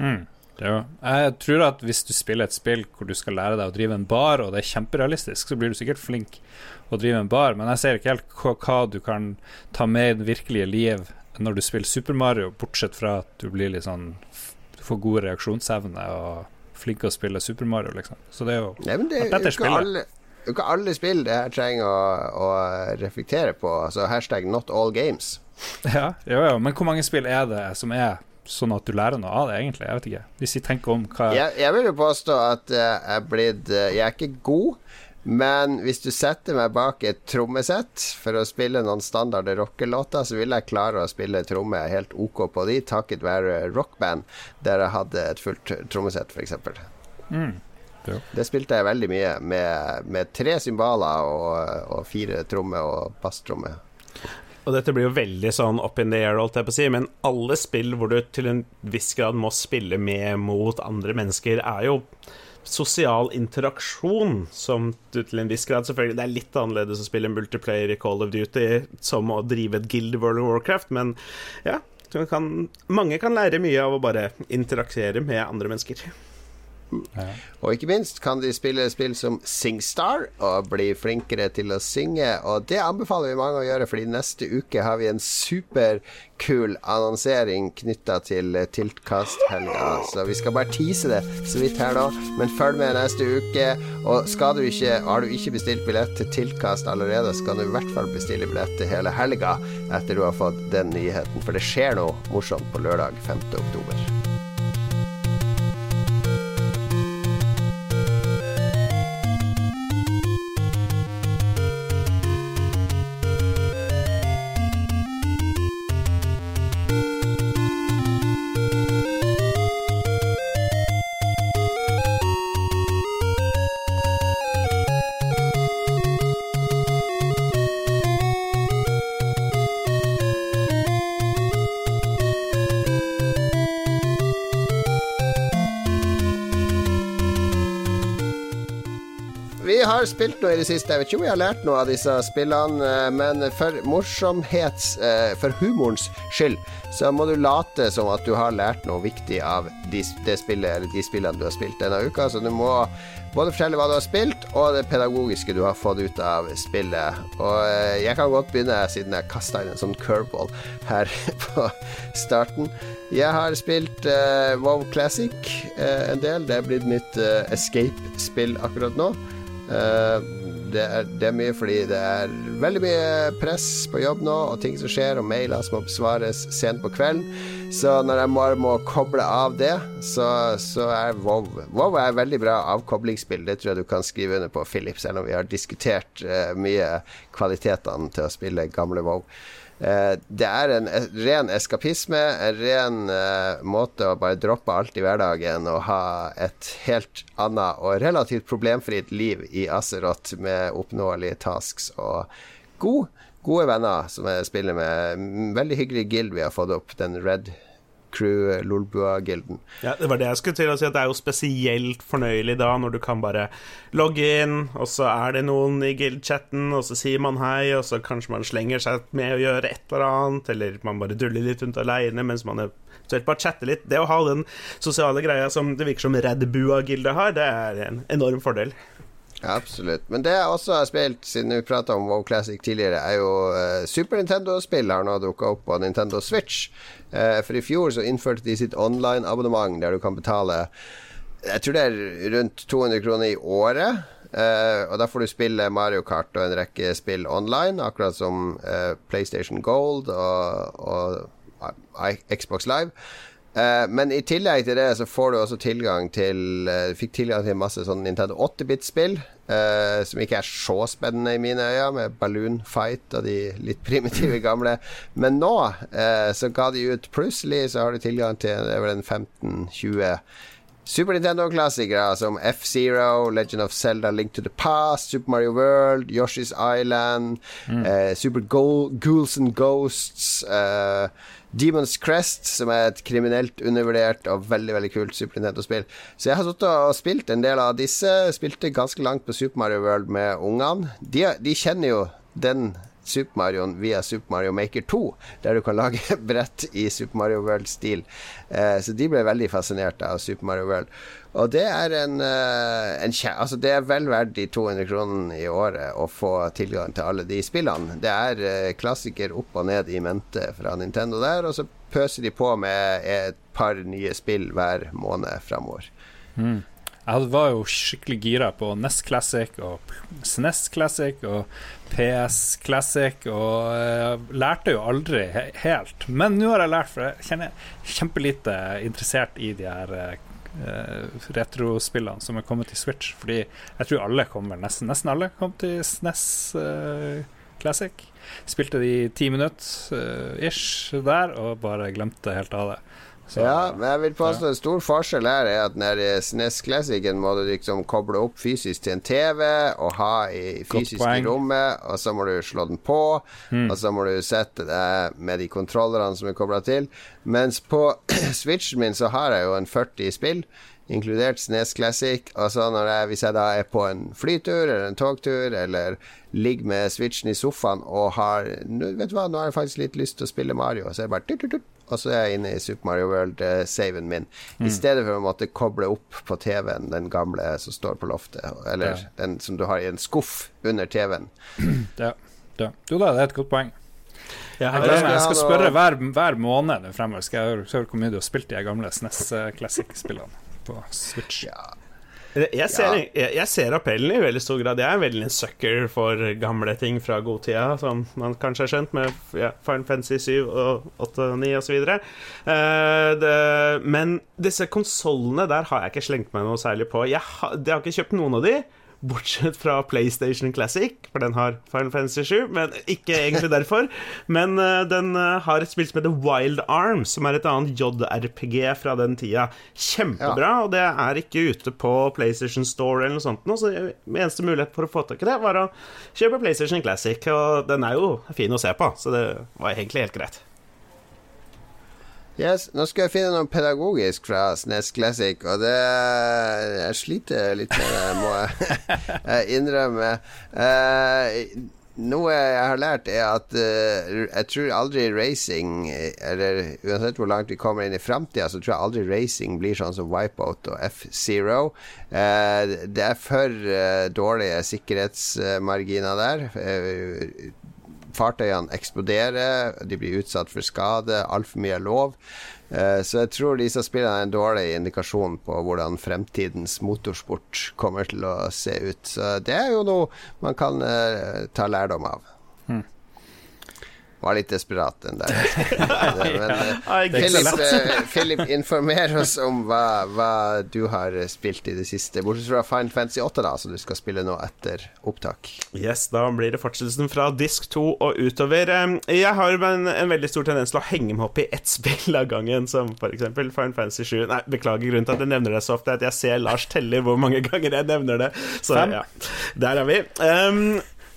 Mm. Ja. Jeg tror at hvis du spiller et spill hvor du skal lære deg å drive en bar, og det er kjemperealistisk, så blir du sikkert flink å drive en bar, men jeg ser ikke helt hva, hva du kan ta med i det virkelige liv når du spiller Super Mario, bortsett fra at du blir litt sånn Du får god reaksjonsevne og flink å spille Super Mario, liksom. Så det er jo Nei, det, at dette er spillet. Alle ikke alle spill det her trenger å, å, reflektere på. Altså hashtag not all games. Ja, jo, jo, men hvor mange spill er det som er sånn at du lærer noe av det, egentlig? Jeg vet ikke. Hvis vi tenker om hva Jeg, jeg vil jo påstå at jeg er blitt Jeg er ikke god. Men hvis du setter meg bak et trommesett for å spille noen standarde rockelåter, så vil jeg klare å spille tromme helt OK på de, takket være rockband der jeg hadde et fullt trommesett, f.eks. Mm. Ja. Det spilte jeg veldig mye, med, med tre cymbaler og, og, fire trommer og basstrommer. Og dette blir jo veldig sånn up in the air, holdt jeg på å si, men alle spill hvor du til en viss grad må spille med mot andre mennesker, er jo sosial interaksjon, som du til en viss grad selvfølgelig Det er litt annerledes å spille en multiplayer i Call of Duty som å drive et guild World of Warcraft, men ja, kan, mange kan lære mye av å bare interaktere med andre mennesker. Og ikke minst kan de spille spill som SingStar og bli flinkere til å synge. Og det anbefaler vi mange å gjøre, fordi neste uke har vi en superkul annonsering knytta til Tiltkast-helga. Så vi skal bare tease det så vidt her nå, men følg med neste uke. Og skal du ikke, har du ikke bestilt billett til Tiltkast allerede, så kan du i hvert fall bestille billett til hele helga etter du har fått den nyheten, for det skjer noe morsomt på lørdag 5. oktober. Spilt noe i det siste. Jeg vet ikke om jeg har lært noe av disse spillene, eh, men for morsomhets eh, For humorens skyld så må du late som at du har lært noe viktig av de, det spillet de spillene du har spilt denne uka. Så du må både fortelle hva du har spilt, og det pedagogiske du har fått ut av spillet. Og eh, jeg kan godt begynne, siden jeg kasta inn en sånn curveball her <laughs> på starten. Jeg har spilt uh, WoW Classic uh, en del. Det er blitt mitt uh, escape-spill akkurat nå. Eh, det er, det er, mye fordi det er veldig mye press på jobb nå, og ting som skjer, og mailer som må besvares sent på kvelden. Så når jeg bare må koble av det, så, så er WoW WoW er veldig bra avkoblingsspill. Det tror jeg du kan skrive under på, Philip, selv om vi har diskutert uh, mye kvalitetene til å spille gamle WoW. Eh, det er en ren eskapisme, en ren uh, måte å bare droppe alt i hverdagen og ha et helt annet og relativt problemfritt liv i Azeroth med oppnåelige tasks og god, gode venner som jeg spiller med. Veldig hyggelig guild vi har fått opp, den Red crew Lolbua-gilden. Ja, det var det jeg skulle til å si, at det er jo spesielt fornøyelig da, når du kan bare logge inn, og så er det noen i guild-chatten, og så sier man hei, og så kanskje man slenger seg med å gjøre et eller annet, eller man bare duller litt rundt aleine mens man eventuelt bare chatter litt. Det å ha den sosiale greia som det virker som Red Bua-gildet har, det er en enorm fordel. Absolutt. Men det jeg også har spilt, siden vi prata om WoW Classic tidligere, er jo eh, Super Nintendo-spill har nå dukka opp på Nintendo Switch. Eh, for i fjor så innførte de sitt online-abonnement der du kan betale Jeg tror det er rundt 200 kroner i året. Eh, og da får du spille Mario Kart og en rekke spill online, akkurat som PlayStation Gold og, og Xbox Live. Uh, men i tillegg til det så får du også tilgang til uh, Fikk tilgang til masse sånn Nintendo 8-bit-spill, uh, som ikke er så spennende i mine øyne, med Balloon Fight og de litt primitive gamle. Men nå så ga de ut Plutselig så har du tilgang til det er vel en 15-20 Super Nintendo-klassikere som F-Zero, Legend of Zelda, Link to the Past, Super Mario World, Yoshi's Island, eh, Super Go Ghouls and Ghosts, eh, Demon's Crest, som er et kriminelt undervurdert og veldig veldig kult Super Nintendo-spill. Så jeg har sittet og spilt en del av disse. Spilte ganske langt på Super Mario World med ungene. De, de kjenner jo den Super Mario via Super Mario Maker 2, der du kan lage <laughs> brett i Super Mario World-stil. Eh, så de ble veldig fascinert av Super Mario World. Og det er en, eh, en Altså, det er vel verdt de 200 kronene i året å få tilgang til alle de spillene. Det er eh, klassiker opp og ned i mente fra Nintendo der, og så pøser de på med et par nye spill hver måned framover. Jeg var jo skikkelig gira på NES Classic og SNES Classic og PS Classic, og uh, lærte jo aldri he helt. Men nå har jeg lært, for jeg kjenner kjempelite interessert i de her uh, retrospillene som er kommet til Switch. Fordi jeg tror alle kommer, nesten, nesten alle kom til SNES uh, Classic. Spilte de ti minutter uh, ish der, og bare glemte helt av det. Så- Ja, men jeg vil påstå en stor forskjell her er at når der SNES Classicen må du liksom koble opp fysisk til en TV og ha i fysisk i rommet, og så må du slå den på, og så må du sette det med de kontrollerne som er kobla til. Mens på <clears throat> Switchen min så har jeg jo en 40 spill. Inkludert SNES Classic. Og så når jeg, hvis jeg da er på en flytur eller en togtur, eller ligger med Switchen i sofaen og har Vet du hva, nå har jeg faktisk litt lyst til å spille Mario, så er jeg bare tut, tut, tut, og så er jeg inne i Super Mario World-saven min. I stedet for å måtte koble opp på TV-en den gamle som står på loftet, eller Ja. den som du har i en skuff under TV-en. <clears throat> Ja, ja. Jo da, det er et godt poeng. Jeg Jeg, har, jeg skal spørre hver, hver måned fremover. Skal jeg høre- høre hvor mye du har spilt de gamle SNES Classic-spillene på Switch. Ja. jeg, ser, jeg, jeg ser appellen i veldig stor grad. Jeg er veldig en sucker for gamle ting fra godtida, som man kanskje har skjønt med ja, Final Fantasy 7 og 8 og 9 osv. Uh, det- men disse konsollene, der har jeg ikke slengt meg noe særlig på. Jeg har, jeg har ikke kjøpt noen av de. Bortsett fra PlayStation Classic, for den har Final Fantasy 7. Men ikke egentlig derfor. Men eh, den eh, har et spill som heter Wild Arms, som er et annet JRPG fra den tida. Kjempebra, og det er ikke ute på PlayStation Store eller noe sånt. nå, Så eneste mulighet for å få tak i det, var å kjøpe PlayStation Classic. Og den er jo fin å se på, så det var egentlig helt greit. Yes, nå skal jeg finne noe pedagogisk fra SNES Classic, og det Jeg sliter litt med det, må jeg jeg <laughs> innrømme. Eh, noe jeg har lært, er at eh, jeg tror aldri racing Eller uansett hvor langt vi kommer inn i framtida, så tror jeg aldri racing blir sånn som Wipeout og F-Zero. Eh, det er for eh, dårlige sikkerhetsmarginer der. Fartøyene eksploderer, de blir utsatt for skade, altfor mye er lov. Eh, Så jeg tror disse spillene er en dårlig indikasjon på hvordan fremtidens motorsport kommer til å se ut. Så det er jo noe man kan eh, ta lærdom av. Var litt desperat, den der. <laughs> Men, eh, ikke så Philip, eh, Philip, informer oss om hva, hva du har spilt i det siste. Bortsett fra Final Fantasy 8, da, som du skal spille nå etter opptak. Yes, da blir det fortsettelsen fra disk 2 og utover. Jeg har en, en veldig stor tendens til å henge meg opp i ett <laughs> spill av gangen, som f.eks. Final Fantasy 7. Nei, beklager, grunnen til at jeg nevner det så ofte, er at jeg ser Lars teller hvor mange <laughs> ganger jeg nevner det. Så Fem. ja, der er vi. Um,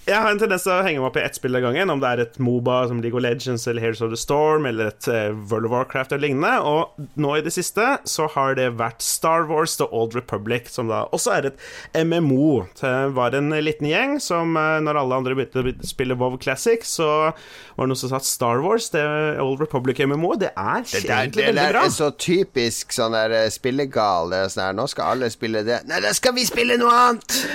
jeg har en tendens til å henge meg opp i ett spill av gangen, om det er et Moba som League of Legends eller Heroes of the Storm eller et eh, World of Warcraft eller lignende. Og nå i det siste så har det vært Star Wars The Old Republic, som da også er et MMO. Det var en liten gjeng som, eh, når alle andre begynte å spille WoW Classic, så var det noen som sa at Star Wars, The Old Republic MMO, det er Det der, egentlig det veldig bra. Det er så typisk sånn der eh, spillegal. Det sånn her, Nå skal alle spille det. Nei, da skal vi spille noe annet! <laughs>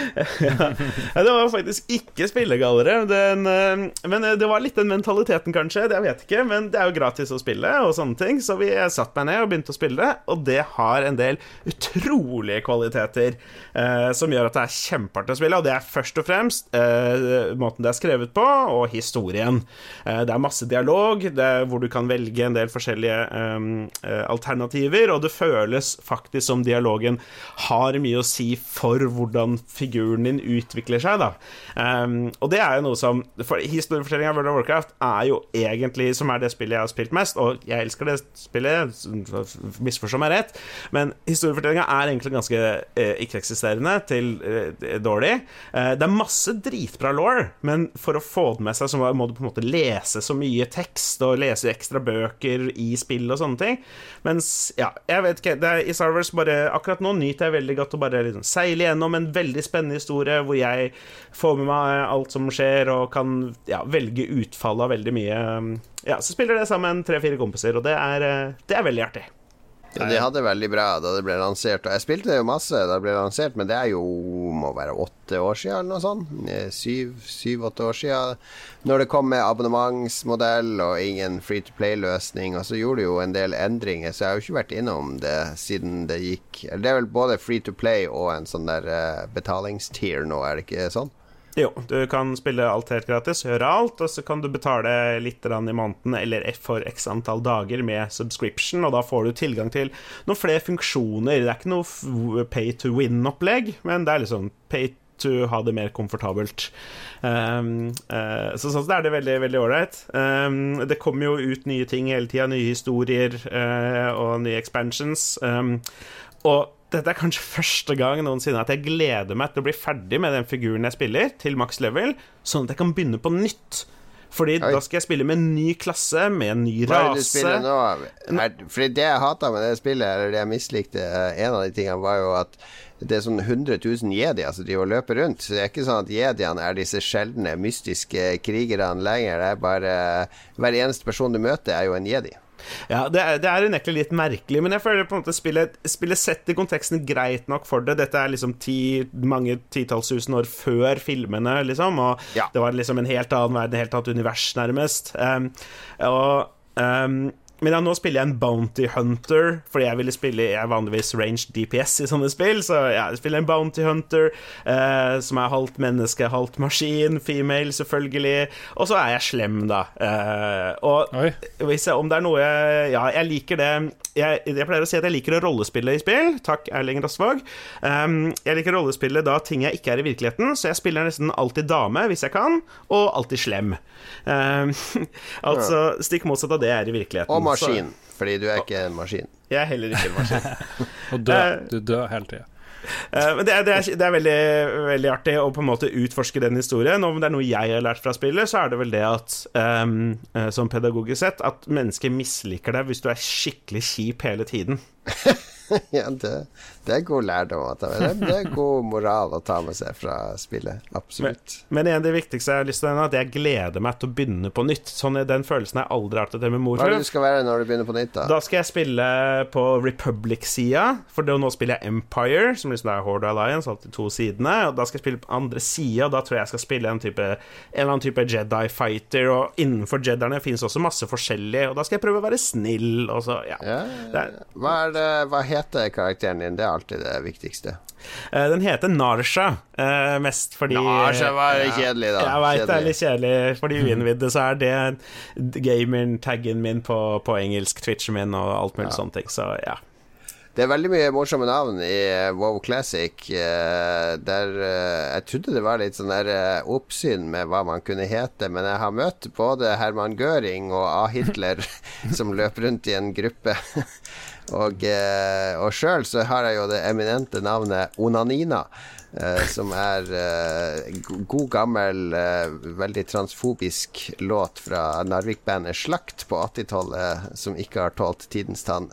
Ja, det var faktisk ikke spillegallere. Den, eh, men eh, det var litt den mentaliteten, kanskje. Det jeg vet ikke, men det er jo gratis å spille og sånne ting. Så vi satte meg ned og begynte å spille og det har en del utrolige kvaliteter eh, som gjør at det er kjempeartig å spille. Og det er først og fremst eh, måten det er skrevet på, og historien. Eh, det er masse dialog er hvor du kan velge en del forskjellige eh, eh, alternativer, og det føles faktisk som dialogen har mye å si for hvordan figuren din utvikler seg, da. Um, og det er jo noe som For Historiefortellinga av World of Warcraft er jo egentlig Som er det spillet jeg har spilt mest, og jeg elsker det spillet, misforstå meg rett, men historiefortellinga er egentlig ganske eh, ikke-eksisterende til eh, dårlig. Eh, det er masse dritbra law, men for å få det med seg, så må du på en måte lese så mye tekst og lese ekstra bøker i spill og sånne ting. Mens, ja, jeg vet ikke er, I Star Wars bare Akkurat nå nyter jeg veldig godt å bare liksom seile gjennom en veldig spennende historie hvor jeg får med meg alt som skjer, og kan ja, velge utfallet av veldig mye. Ja, så spiller det sammen tre-fire kompiser, og det er, eh, det er veldig artig. Ja, de hadde veldig bra da det ble lansert. Og jeg spilte det jo masse da det ble lansert, men det er jo må være åtte år siden eller noe sånt. Eh, syv-åtte år siden. Når det kom med abonnementsmodell og ingen free to play-løsning. Og så gjorde de jo en del endringer, så jeg har jo ikke vært innom det siden det gikk Det er vel både free to play og en sånn der uh, betalingstier nå, er det ikke sånn? Jo, du kan spille alt helt gratis, høre alt, og så kan du betale litt i måneden eller for x antall dager med subscription, og da får du tilgang til noen flere funksjoner. Det er ikke noe pay to win-opplegg, men det er liksom pay to ha det mer komfortabelt. Um, uh, så sånn er det veldig veldig ålreit. Um, det kommer jo ut nye ting hele tida, nye historier uh, og nye expansions. Um, og dette er kanskje første gang noensinne at jeg gleder meg til å bli ferdig med den figuren jeg spiller, til maks level, sånn at jeg kan begynne på nytt. Fordi Oi. da skal jeg spille med en ny klasse, med en ny rase. Hva er det du spiller nå? Fordi det jeg hata med det spillet, eller det jeg mislikte, eh, en av de tingene, var jo at det er sånn 100 000 jedier som driver og løper rundt. Så det er ikke sånn at jediene er disse sjeldne, mystiske krigerne lenger. Det er bare Hver eneste person du møter, er jo en jedi. Ja, det er, det er unektelig litt merkelig, men jeg føler på en måte spillet, spillet setter konteksten greit nok for det. Dette er liksom ti, mange titalls tusen år før filmene, liksom, og ja. det var liksom en helt annen verden, et helt annet univers, nærmest. Um, og um, men ja, nå spiller jeg en Bounty Hunter, fordi jeg ville spille Jeg er vanligvis range DPS i sånne spill, så jeg spiller en Bounty Hunter eh, som er halvt menneske, halvt maskin, female, selvfølgelig. Og så er jeg slem, da. Eh, og Oi. hvis jeg, om det er noe jeg Ja, jeg liker det jeg, jeg, pleier å si at jeg liker å rollespille i spill. Takk, Erling Rasvåg. Um, jeg liker rollespille da ting jeg ikke er i virkeligheten, så jeg spiller nesten alltid dame hvis jeg kan, og alltid slem. Um, <laughs> altså stikk motsatt av det jeg er i virkeligheten. Og maskin, så. fordi du er ikke en maskin. Jeg er heller ikke en maskin. <laughs> og død. Eh, du dør hele tida. Uh, men det er, det, er, det er, veldig, veldig artig å på en måte utforske den historien. Og om det er noe jeg har lært fra spillet, så er det vel det at um, som pedagogisk sett, at mennesker misliker deg hvis du er skikkelig kjip hele tiden. <laughs> <laughs> ja, det, det, er god lærdom. Det, det er god moral å ta med seg fra spillet. Absolutt. Men, men en av det viktigste jeg har lyst til er at jeg gleder meg til å begynne på nytt. Sånn er Den følelsen har jeg aldri hatt det med mor Hva er det du skal være når du begynner på nytt? Da Da skal jeg spille på Republic-sida, for nå spiller jeg Empire, som liksom er Horde Alliance, alltid to sidene. Og da skal jeg spille på andre sida, da tror jeg jeg skal spille en, type, en eller annen type Jedi Fighter. Og innenfor Jediene finnes også masse forskjellige, og da skal jeg prøve å være snill. Og så, ja. ja, ja, ja. Hva, det, hva heter karakteren din? Det er alltid det viktigste. Uh, den heter Narsha, uh, mest fordi Narsha var ja, kjedelig, da. Jeg veit det er litt kjedelig. For de uinnvidde så er det gameren-taggen min på, på, engelsk, Twitchen min og alt mulig ja. sånne ting. Så ja. Det er veldig mye morsomme navn i eh, Wow Classic. Der Jeg trodde det var litt sånn der oppsyn med hva man kunne hete, men jeg har møtt både Herman Göring og A. Hitler <laughs> som løper rundt i en gruppe. Og, eh, og sjøl så har jeg jo det eminente navnet Onanina. Uh, som er uh, god, gammel, uh, veldig transfobisk låt fra Narvik-bandet Slakt på 80-tallet, som ikke har tålt tidens tann.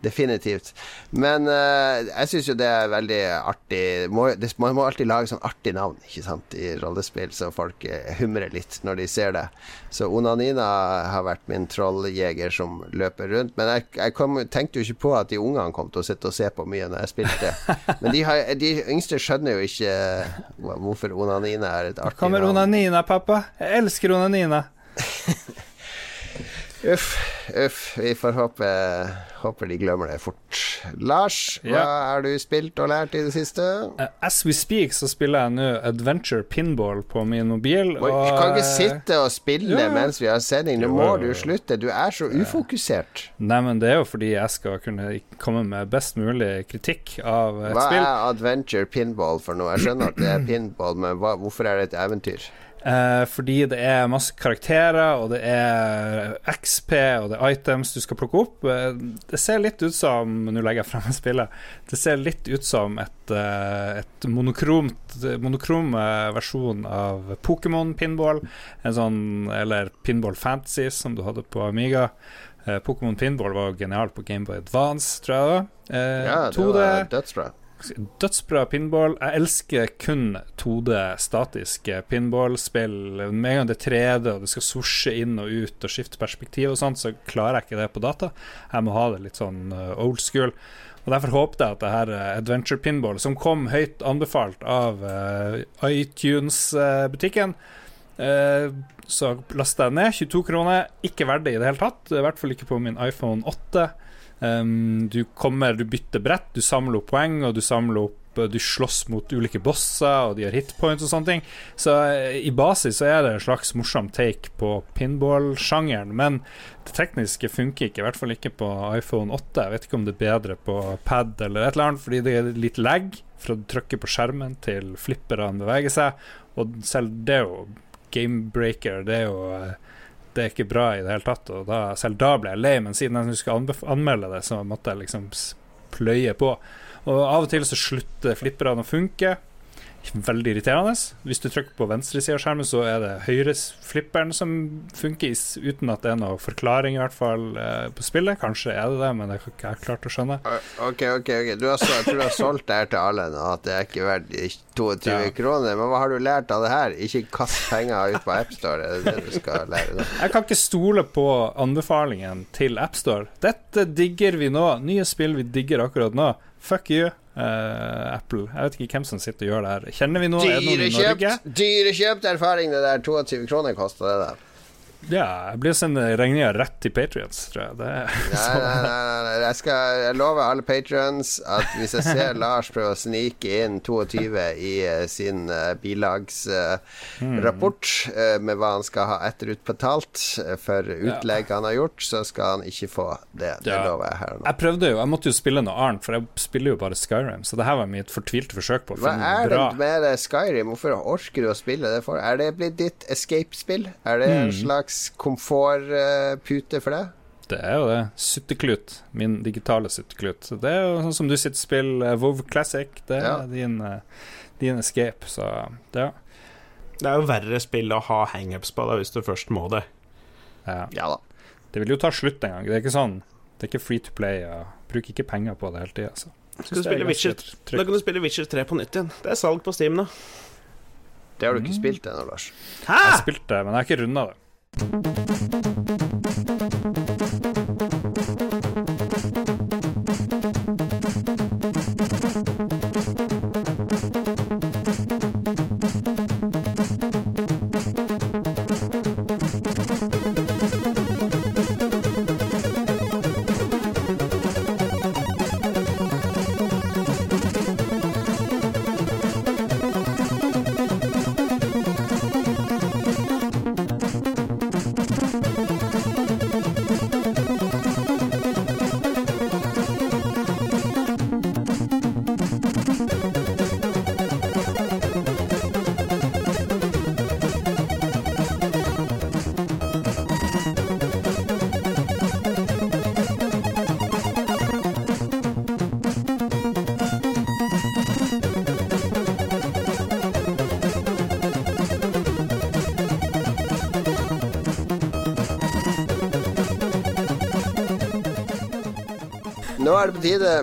definitivt. Men jeg syns jo det er veldig artig må, det, Man må alltid lage sånn artig navn ikke sant, i rollespill, så folk humrer litt når de ser det. Så Onanina har vært min trolljeger som løper rundt. Men jeg, jeg kom, tenkte jo ikke på at de ungene kom til å sitte og se på mye når jeg spilte. <laughs> Men de, har, de yngste skjønner skjønner jo ikke hvorfor Onanina er et artig navn. Kommer Onanina, pappa? Jeg elsker Onanina. <laughs> Uff, uff. Vi får håpe, håper de glemmer det fort. Lars, hva Ja. har du spilt og lært i det siste? Uh, As we speak så spiller jeg nå Adventure Pinball på min mobil. Oi, Du kan ikke sitte og spille ja. mens vi har sending. Nå må du slutte. Du er så ufokusert. Nei, men det er jo fordi jeg skal kunne komme med best mulig kritikk av et Hva spill. er adventure pinball for noe? Jeg skjønner at det er pinball, men hva, hvorfor er det et eventyr? Eh, fordi det er masse karakterer, og det er XP, og det er items du skal plukke opp. Eh, det ser litt ut som Nå legger jeg frem <laughs> spillet. Det ser litt ut som et, eh, et monokromt monokrom eh, versjon av Pokémon pinball. En sånn, eller Pinball Fantasy, som du hadde på Amiga. Eh, Pokémon pinball var genial genialt på Gameboy Advance, tror jeg. Eh, Ja, det 2D, var dødsbra. Dødsbra pinball. Jeg elsker kun 2D statiske pinballspill. Med en gang det er 3D og det skal sosje inn og ut og skifte perspektiv og sånt, så klarer jeg ikke det på data. Jeg må ha det litt sånn uh, old school. Og Derfor håpet jeg at det her uh, Adventure Pinball, som kom høyt anbefalt av iTunes-butikken Så lasta jeg ned. 22 kroner. Ikke verdig i det hele tatt. I hvert fall ikke på min iPhone 8. Um, du kommer, du bytter brett, du samler opp poeng, og du samler opp Du slåss mot ulike bosser, og de har hitpoints og sånne ting. Så eh, i basis så er det en slags morsom take på pinball-sjangeren, men det tekniske funker ikke, i hvert fall ikke på iPhone 8. Jeg vet ikke om det er bedre på pad eller et eller annet, fordi det er litt lag fra du trykker på skjermen til flipperne beveger seg, og selv det er jo gamebreaker, det er jo eh, det er ikke bra i det hele tatt. Og da, selv da ble jeg lei, men siden jeg skulle anmelde det, så måtte jeg liksom pløye på. Og av og til så slutter flipperne å funke. Veldig irriterende. Hvis du trykker på venstre side av skjermen, så er det høyre-flipperen som funker, uten at det er noe forklaring, i hvert fall, eh, på spillet. Kanskje er det det, men det har ikke jeg klart å skjønne. Ok, ok, ok du har, Jeg tror du har solgt det her til alle nå, at det er ikke verdt 22 Ja. kroner. Men hva har du lært av det her? Ikke kast penger ut på AppStore, er det det du skal lære nå? Jeg kan ikke stole på anbefalingen til AppStore. Dette digger vi nå. Nye spill vi digger akkurat nå. Fuck you, eh, Apple. Jeg vet ikke hvem som sitter og gjør det her. Kjenner vi noe? Er det noen i Norge? Dyrekjøpt dyrekjøpt erfaring, det der. 22 kroner kosta det der. Ja, jeg blir sende regninga rett til Patrions, tror jeg. Er <laughs> Nei, nei, nei, nei. Jeg skal jeg lover alle patrions at hvis jeg ser Lars prøve å snike inn 22 i eh, sin uh, bilagsrapport med hva han skal ha etterutbetalt for utlegg han har gjort, så skal han ikke få det. Det Ja. lover jeg her nå. Jeg prøvde jo, jeg måtte jo spille noe annet, for jeg spiller jo bare Skyrim, så det her var mitt fortvilte forsøk på å Hva finne er noe det med Skyrim? Hvorfor orker du å spille det for? Er det blitt ditt escape-spill? Er det en slags komfortpute for deg? Det er jo det. Sutteklut. Min digitale sutteklut. Så Det er jo sånn som du sitter og spiller WoW Classic. Det er Ja. din, eh, din escape, så ja. Det er jo verre spill å ha hangups på da, hvis du først må det. ja. Ja da. Det vil jo ta slutt en gang. Det er ikke sånn Det er ikke free to play. Ja. bruk ikke penger på det hele tida. Da kan du spille Witcher 3 på nytt igjen. Det er salg på Steam nå. Det har du ikke spilt ennå, Lars. Jeg har spilt det, men jeg har ikke runda det. Thank you.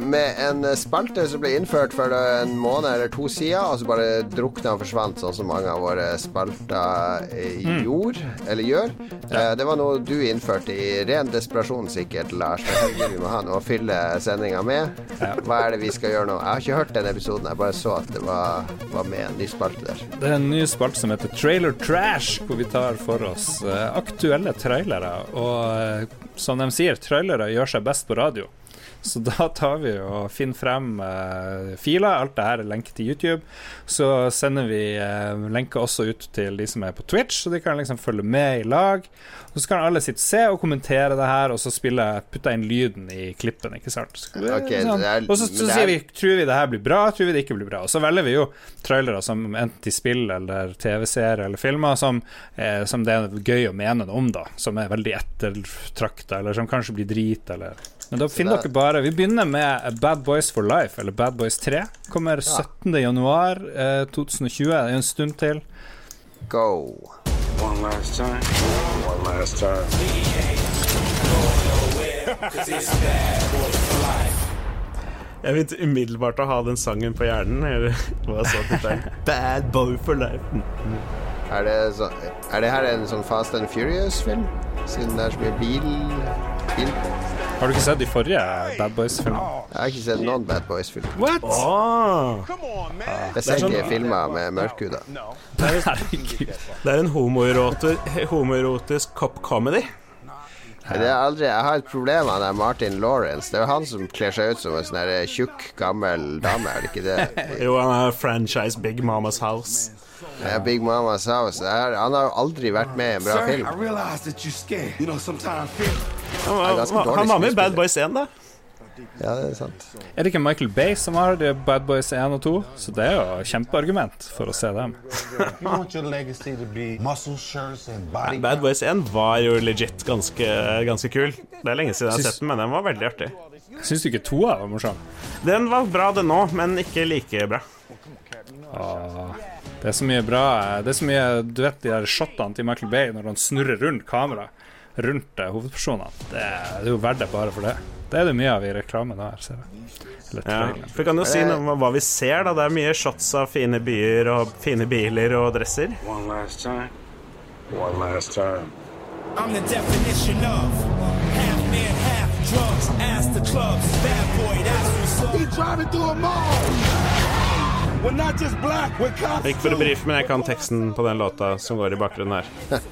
Med en spalte som ble innført for en måned eller to siden, og så bare drukna og forsvant, sånn som mange av våre spalter gjorde, Mm. eller gjør. Ja. Det var noe du innførte i ren desperasjon, sikkert, Lars. Vi må ha noe å fylle sendinga med. Hva er det vi skal gjøre nå? Jeg har ikke hørt den episoden, jeg bare så at det var, var med en ny spalte der. Det er en ny spalte som heter Trailer Trash, hvor vi tar for oss eh, aktuelle trailere. Og eh, som de sier, trailere gjør seg best på radio. Så <laughs> da tar vi og finner frem eh, filer. Alt det her er lenke til YouTube. Så sender vi uh, lenker også ut til de som er på Twitch, så de kan liksom følge med i lag. Og så kan alle sitte og se og kommentere det her, og så spille, putte inn lyden i klippen, ikke sant. Så, okay, sånn. er- og så, så er- sier vi tror vi det her blir bra, tror vi det ikke blir bra. Og så velger vi jo trailere som enten til spill eller TV-serier eller filmer som, eh, som det er gøy å mene noe om, da. Som er veldig ettertrakta, eller som kanskje blir drit, eller Men da finner dere bare Vi begynner med Bad Boys for Life, eller Bad Boys 3. Kommer 17. januar eh, 2020. Det er en stund til. Go. One last time. One last time. Jeg begynte umiddelbart å ha den sangen på hjernen. <laughs> <laughs> Bad boy for life. Er det, så, er det her en sånn Fast and Furious-film? Siden det er så mye bil, bil Har du ikke sett de forrige Bad Boys-filmene? Jeg har ikke sett noen Bad Boys-filmer. What? Åh, Jeg ser ikke filmer med mørkhuda. Herregud. det er en homoerotisk cop comedy. Det er aldri, jeg har et problem med han Martin Lawrence. Det er jo han som kler seg ut som en sånn tjukk, gammel dame, er det ikke det? <laughs> Jo, han er franchise Big Mamas House. Det er Big Mamas House. Det er, han har jo aldri vært med i en bra Sir, film. You know, sometimes. Han var, han var med i. Bad Boys 1, da. Ja, det er sant. Er det ikke Michael Bay som har de Bad Boys 1 og 2? Så det er jo kjempeargument for å se dem. <laughs> You want your legacy to be muscle shirts and body Bad Boys 1 var jo legit ganske, ganske kul. Det er lenge siden jeg har sett den, men den var veldig artig. Syns du ikke toa var morsom? Den var bra, den òg, men ikke like bra. Åh, det er så mye bra Det er så mye Du vet de der shotene til Michael Bay når han snurrer rundt kameraet rundt eh, hovedpersonene. Det er, jo verdt det bare for det. Det er det mye av i reklamen her, ser jeg. Ja. Vi kan jo si noe om hva vi ser. da Det er mye shots av fine byer og fine biler og dresser. One last time. One last time. I'm the definition of half man, half drugs. ass the clubs, bad boy, that's what's up. He driving through a mall. We're Ikke for å brife, men jeg kan teksten på den låta som går i bakgrunnen her. <laughs>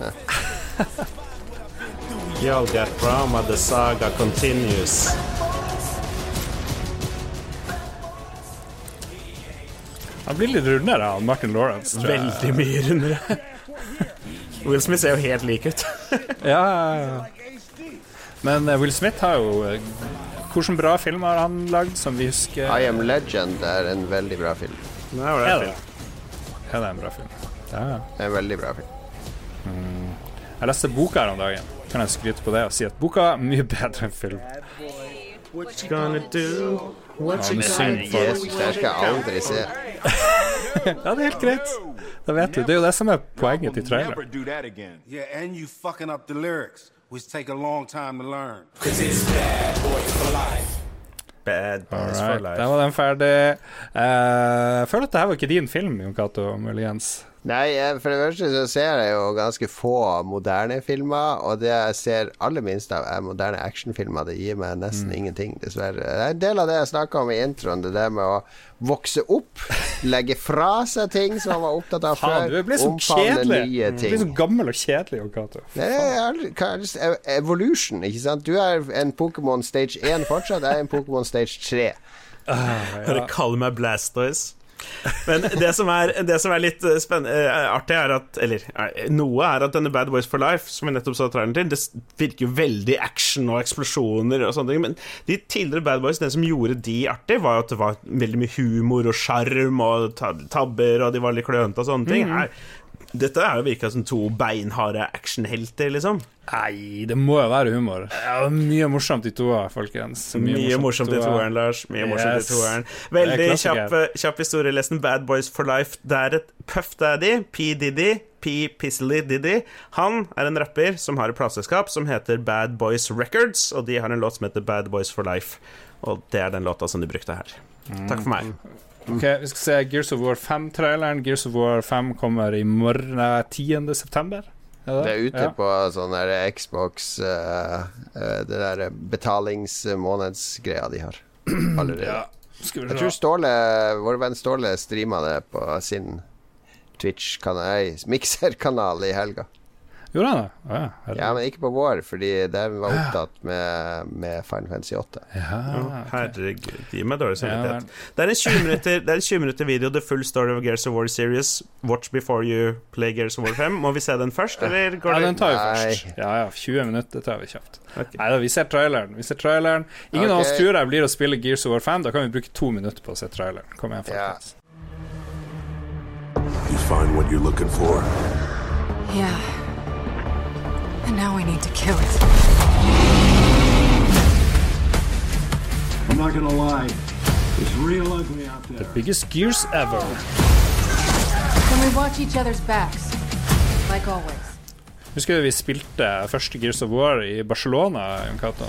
Y'all get drama, the saga continues. Han blir litt rundere, han Martin Lawrence. tror jeg. Veldig mye rundere. <laughs> Will Smith ser jo helt lik ut. <laughs> Ja, ja, ja. Men eh, Will Smith har jo eh, Hvilke bra filmer har han lagd, som vi husker? I Am Legend er en veldig bra film. Nei, var det Er det? Ja, det er en bra film. Ja, ja. Det er en veldig bra film. Jeg leste boka her om dagen. Kan jeg skryte på det og si at boka er mye bedre enn film. What you gonna do? What Ja, you gonna do? Jesus, det skal jeg aldri se. <laughs> Ja, det er helt greit. Da vet du. Det er jo det som er poenget til traileren. Yeah, and you fucking up the lyrics, which take a long time to learn. Cause it's bad boy for life. Bad boys for life. der var den ferdig. Uh, jeg føler at det her var ikke din film, Jon Cato, muligens. Nei, for det første så ser jeg jo ganske få moderne filmer, og det jeg ser aller minst av, er moderne actionfilmer. Det gir meg nesten ingenting, dessverre. Det er en del av det jeg snakka om i introen, det der med å vokse opp, <laughs> legge fra seg ting som man var opptatt av Faen, før, du blir så kjedelig. nye Du blir så gammel og kjedelig, er det- evolution, ikke sant? Du er en Pokémon stage 1 fortsatt, jeg er en Pokémon stage 3. Bare kaller meg Blastoise. Men det som er, det som er litt eh, eh, artig, er at Eller eh, noe er at denne Bad Boys for Life, som vi nettopp så traileren til, det virker jo veldig action og eksplosjoner og sånne ting. Men de tidligere Bad Boys, det som gjorde de artig, var jo at det var veldig mye humor og sjarm og tabber, og de var litt klønete og sånne ting. Her Dette er jo virka som to beinharde actionhelter, liksom. Nei, det må jo være humor. Ja, mye morsomt i toa, folkens. Mye, morsomt i toeren, Lars. Mye morsomt Yes. i toeren. Veldig kjapp, kjapp historielesen. Bad Boys for Life. Det er et Puff Daddy, P. Diddy, P. Pizzly Diddy. Han er en rapper som har et plateselskap som heter Bad Boys Records, og de har en låt som heter Bad Boys for Life. Og det er den låta som de brukte her. Takk for meg. Ok, Vi skal se Gears of War 5-traileren. Gears of War 5 kommer i morgen nei, 10. september. Er Det er ute Ja. på sånn der Xbox uh, uh, Det der betalingsmånedsgreia de har <clears throat> allerede. Ja. Jeg tror Ståle, vår venn Ståle streama det på sin Twitch-kanal, mikserkanal i helga. Gjorde han det? Ja. Ja, men ikke på vår, fordi de var opptatt med, med Final Fantasy 8. Ja, okay. Herregud, gi meg dårlig samvittighet. Det er en 20 minutter, det er en 20 minutter video, The Full Story of Gears of War Series. Watch before you play Gears of War 5. Må vi se den først, eller går Ja, den tar vi først. Ja, ja, 20 minutter tar vi kjapt. Okay. Nei da, vi ser traileren. Vi ser traileren Ingen av oss tror jeg blir å spille Gears of War 5. Da kan vi bruke to minutter på å se traileren. Kom igjen, folkens. You find what you're looking for. Yeah. And now we need to kill it. I'm not gonna lie. It's real ugly out there. Biggest Gears ever. Can we watch each other's backs? Like always. Husker du vi spilte første Gears of War i Barcelona, Jon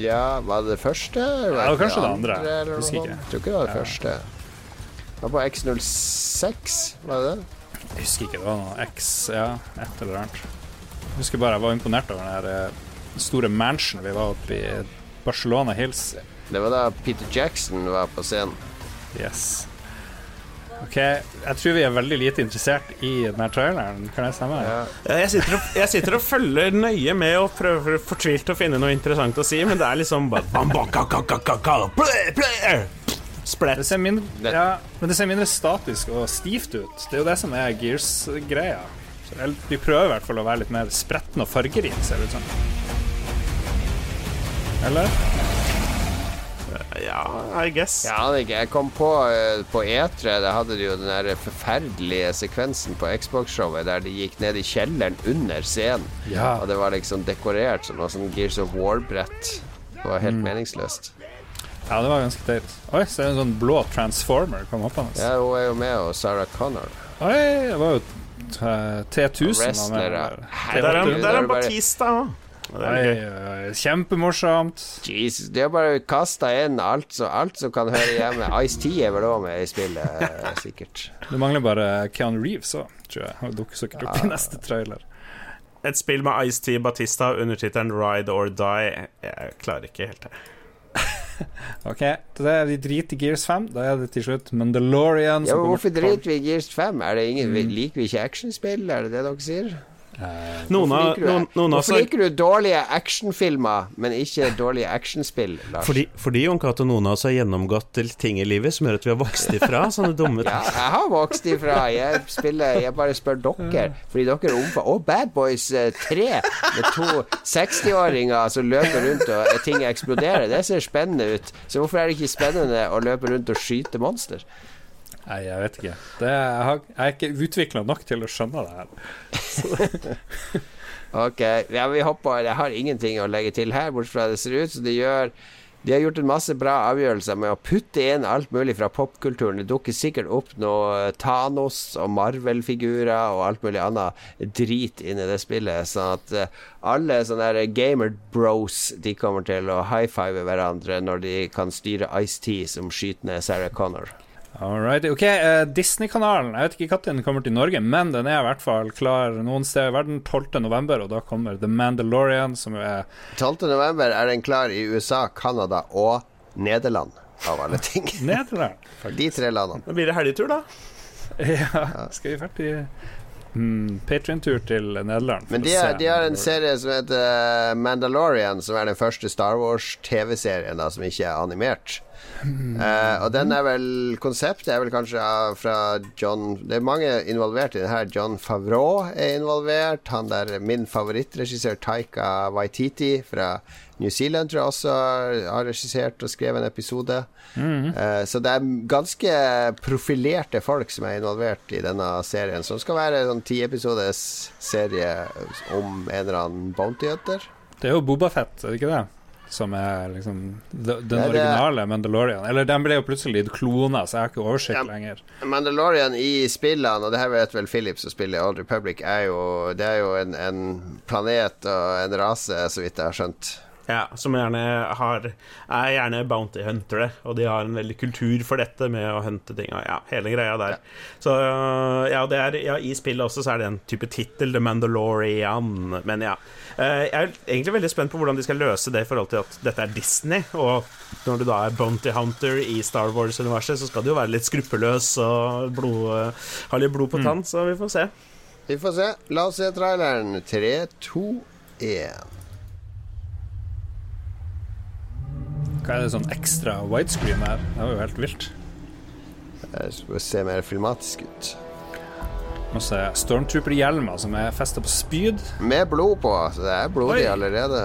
Ja, var det det første? Eller Ja, var kanskje det andre. andre Husker ikke. Jeg tror ikke det var det første. Det var på X06, var det det? Jeg husker ikke, det var noe X, ja, et eller annet. Jeg husker bare jeg var imponert over den her eh, store mansion vi var oppe i Barcelona Hills. Det var da Peter Jackson var på scenen. Yes. Ok, jeg tror vi er veldig lite interessert i denne traileren. Kan jeg stemme? Ja. Ja, Jeg sitter, og, jeg sitter og følger nøye med og prøver fortvilt å finne noe interessant å si, men det er liksom bare. Splett. Det ser mindre, ja, men det ser mindre statisk og stivt ut. Det er jo det som er Gears-greia. Så De prøver i hvert fall å være litt mer spretne og fargerike, ser det ut som. Eller? Ja, I guess. Ja. Jeg kom på eh, på E3, da hadde de jo den der forferdelige sekvensen på Xbox-showet der de gikk ned i kjelleren under scenen. Ja. Og det var liksom dekorert som noe sånn Gears of War-brett. Det var helt meningsløst. Ja, det var ganske teit. Oi, så er det en sånn blå transformer kom opp hans. Ja, hun er jo med, og Sarah Connor. Oi, det var jo T1000 var med der. Er, en der er Batista òg. Oi, oi, kjempemorsomt. Jesus, de har bare kasta inn alt, så, alt som kan høre hjemme. Ice-T er vel òg med i spillet, eh, <laughs> sikkert. Det mangler bare Keanu Reeves òg, tror jeg. Han dukker sikkert opp i neste trailer. Et spill med Ice-T Batista under tittelen Ride or Die. Jeg klarer ikke helt det. <laughs> Ok, da er vi driter i Gears 5. Da er det til slutt Mandalorian. Ja, Hvorfor driter vi i Gears 5? Er det ingen, Liker vi ikke actionspill? Er det det dere sier? Noen Hvorfor liker noen, noen hvorfor liker du dårlige actionfilmer, men ikke dårlige actionspill, Lars? fordi, fordi Jon Cato, noen av oss har gjennomgått ting i livet som gjør at vi har vokst ifra sånne dumme Ja, ting. jeg har vokst ifra. Jeg spiller Jeg bare spør dere, fordi dere er omfa... Og Bad Boys eh, 3 med to 60-åringer som løper rundt og ting eksploderer. Det ser spennende ut. Så hvorfor er det ikke spennende å løpe rundt og skyte monster? Nei, jeg vet ikke. Det, jeg, har, jeg er ikke utvikla nok til å skjønne det her. <laughs> Ok, ja, vi hopper Jeg har ingenting å legge til her, bortsett fra det ser ut som de gjør De har gjort en masse bra avgjørelser med å putte inn alt mulig fra popkulturen. Det dukker sikkert opp noe Thanos og Marvel-figurer og alt mulig annet drit inn i det spillet, sånn at eh, alle sånne gamer bros De kommer til å high five hverandre når de kan styre Ice-T som skyter ned Sarah Connor. Alright, ok, uh, Disney-kanalen Jeg vet ikke når den kommer til Norge, men den er i hvert fall klar noen steder i verden 12. november, og da kommer The Mandalorian, som jo er 12. november er den klar i USA, Canada og Nederland, av alle ting. <laughs> Nederland. De tre landene. Da blir det helgetur, da. <laughs> Ja, skal vi ferdig mm, Patrion-tur til Nederland. Men de, er, de har en serie som heter eh, Mandalorian, som er den første Star Wars-TV-serien som ikke er animert. Eh, og den er vel Konseptet er vel kanskje fra John Det er mange involvert i det her. John Favreau er involvert. Han der min favorittregissør Taika Waititi fra New Zealand tror jeg også har- regissert og skrevet en episode. Eh, så det er ganske profilerte folk som er involvert i denne serien, som skal være en sånn ti episodes serie om en eller annen bounty hunter. Det er jo Bobafett, er det ikke det? Som er liksom den Nei, det er- originale Mandalorian. Eller den ble jo plutselig klona, så jeg har ikke oversikt Ja. lenger. Mandalorian i spillene, og det her vet vel Philip som spiller Old Republic, er jo, det er jo en, en planet og en rase, så vidt jeg har skjønt. Ja, som gjerne har er gjerne bounty huntere, og de har en veldig kultur for dette med å hunte ting. Og ja, hele greia der. Så øh, ja, det er, ja, i spillet også så er det en type tittel, The Mandalorian. Men ja. Eh, Jeg er egentlig veldig spent på hvordan de skal løse det i forhold til at dette er Disney. Og når du da er bounty hunter i Star Wars-universet, så skal du jo være litt skruppelløs og blod, ha litt blod på tann, så vi får se. Vi får se. La oss se traileren. Tre, to, én. Hva er det sånn ekstra widescreen her? Det var jo helt vilt. Det skal se mer filmatisk ut. Masse Stormtrooper-hjelmer som er festa på spyd. Med blod på, så det er blodig Oi. allerede.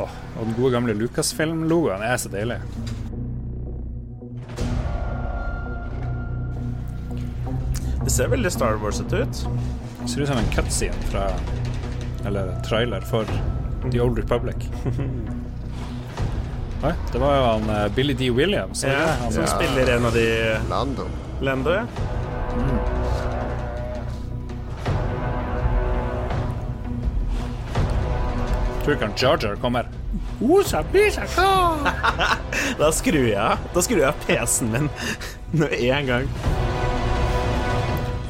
Åh, og den gode gamle Lucasfilm-logoen er så deilig. Det ser veldig Star Wars-ete ut. Det ser ut som en cutscene fra Eller trailer for The Old Republic. <laughs> Oi, det var jo han eh, Billy D. Williams. Ja, det? Han som ja. spiller en av de Lando. Lando, ja. Tror ikke han Jar Jar kommer. Da skrur jeg. Da skrur jeg av PC-en min med en gang.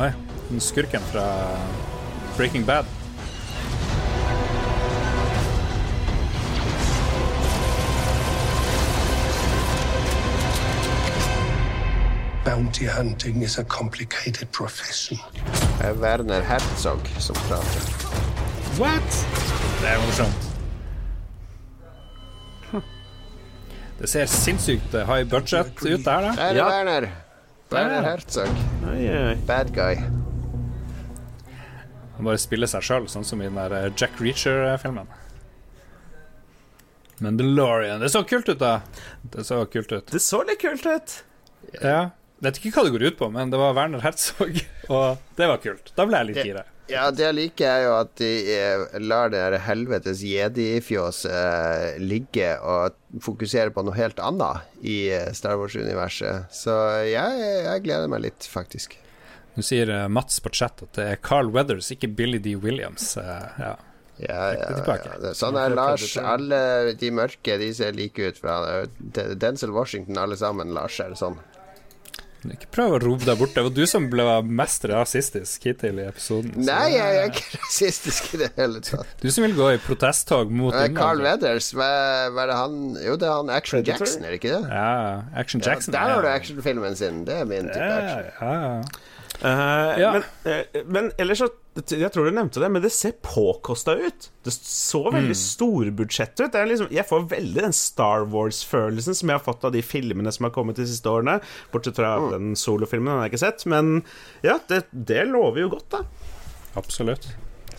Oi, den skurken fra Breaking Bad. Bounty hunting is a complicated profession. Det er Werner Herzog som prater. What? Det er morsomt. Det ser sinnssykt eh, high budget ut der, da. Der er Ja. Werner. Werner Herzog. Nei, nei. Bad guy. Han bare spiller seg sjøl, sånn som i den der eh, Jack Reacher-filmen. Mandalorian. Det så kult ut, da. Det så kult ut. Det så litt kult ut. Ja. Vet ikke hva det går ut på, men det var Werner Herzog, <laughs> og det var kult. Da ble jeg litt gira. Ja, det jeg liker, er jo at de eh, lar det der helvetes jedi-fjås eh, ligge og fokusere på noe helt annet i eh, Star Wars-universet. Så jeg, jeg gleder meg litt, faktisk. Nå sier Mats på chat at det er Carl Weathers, ikke Billy D. Williams. Ja. Ja, ja, ja. Sånn er Lars. Alle de mørke, de ser like ut. Fra Denzil Washington, alle sammen. Lars er sånn. Ikke prøv å rope deg bort. Det var du som ble mest rasistisk hittil i episoden. så- Nei, jeg er ikke <laughs> rasistisk i det hele tatt. Du som vil gå i protesttog mot Eh, Carl innvandrere. Weathers, hva, hva er det han Jo, det er han Action Predator? Jackson, er det ikke det? Ja, Action Jackson. Ja, der har du ja. actionfilmen sin. Det er min type Ja, action. ja, ja. Eh, Ja. men, eh, men ellers så Jeg tror du nevnte det, men det ser påkosta ut. Det så veldig storbudsjett ut. Det liksom, jeg får veldig den Star Wars-følelsen som jeg har fått av de filmene som har kommet de siste årene. Bortsett fra den solofilmen, den har jeg ikke sett. Men ja, det, det lover jo godt, da. Absolutt.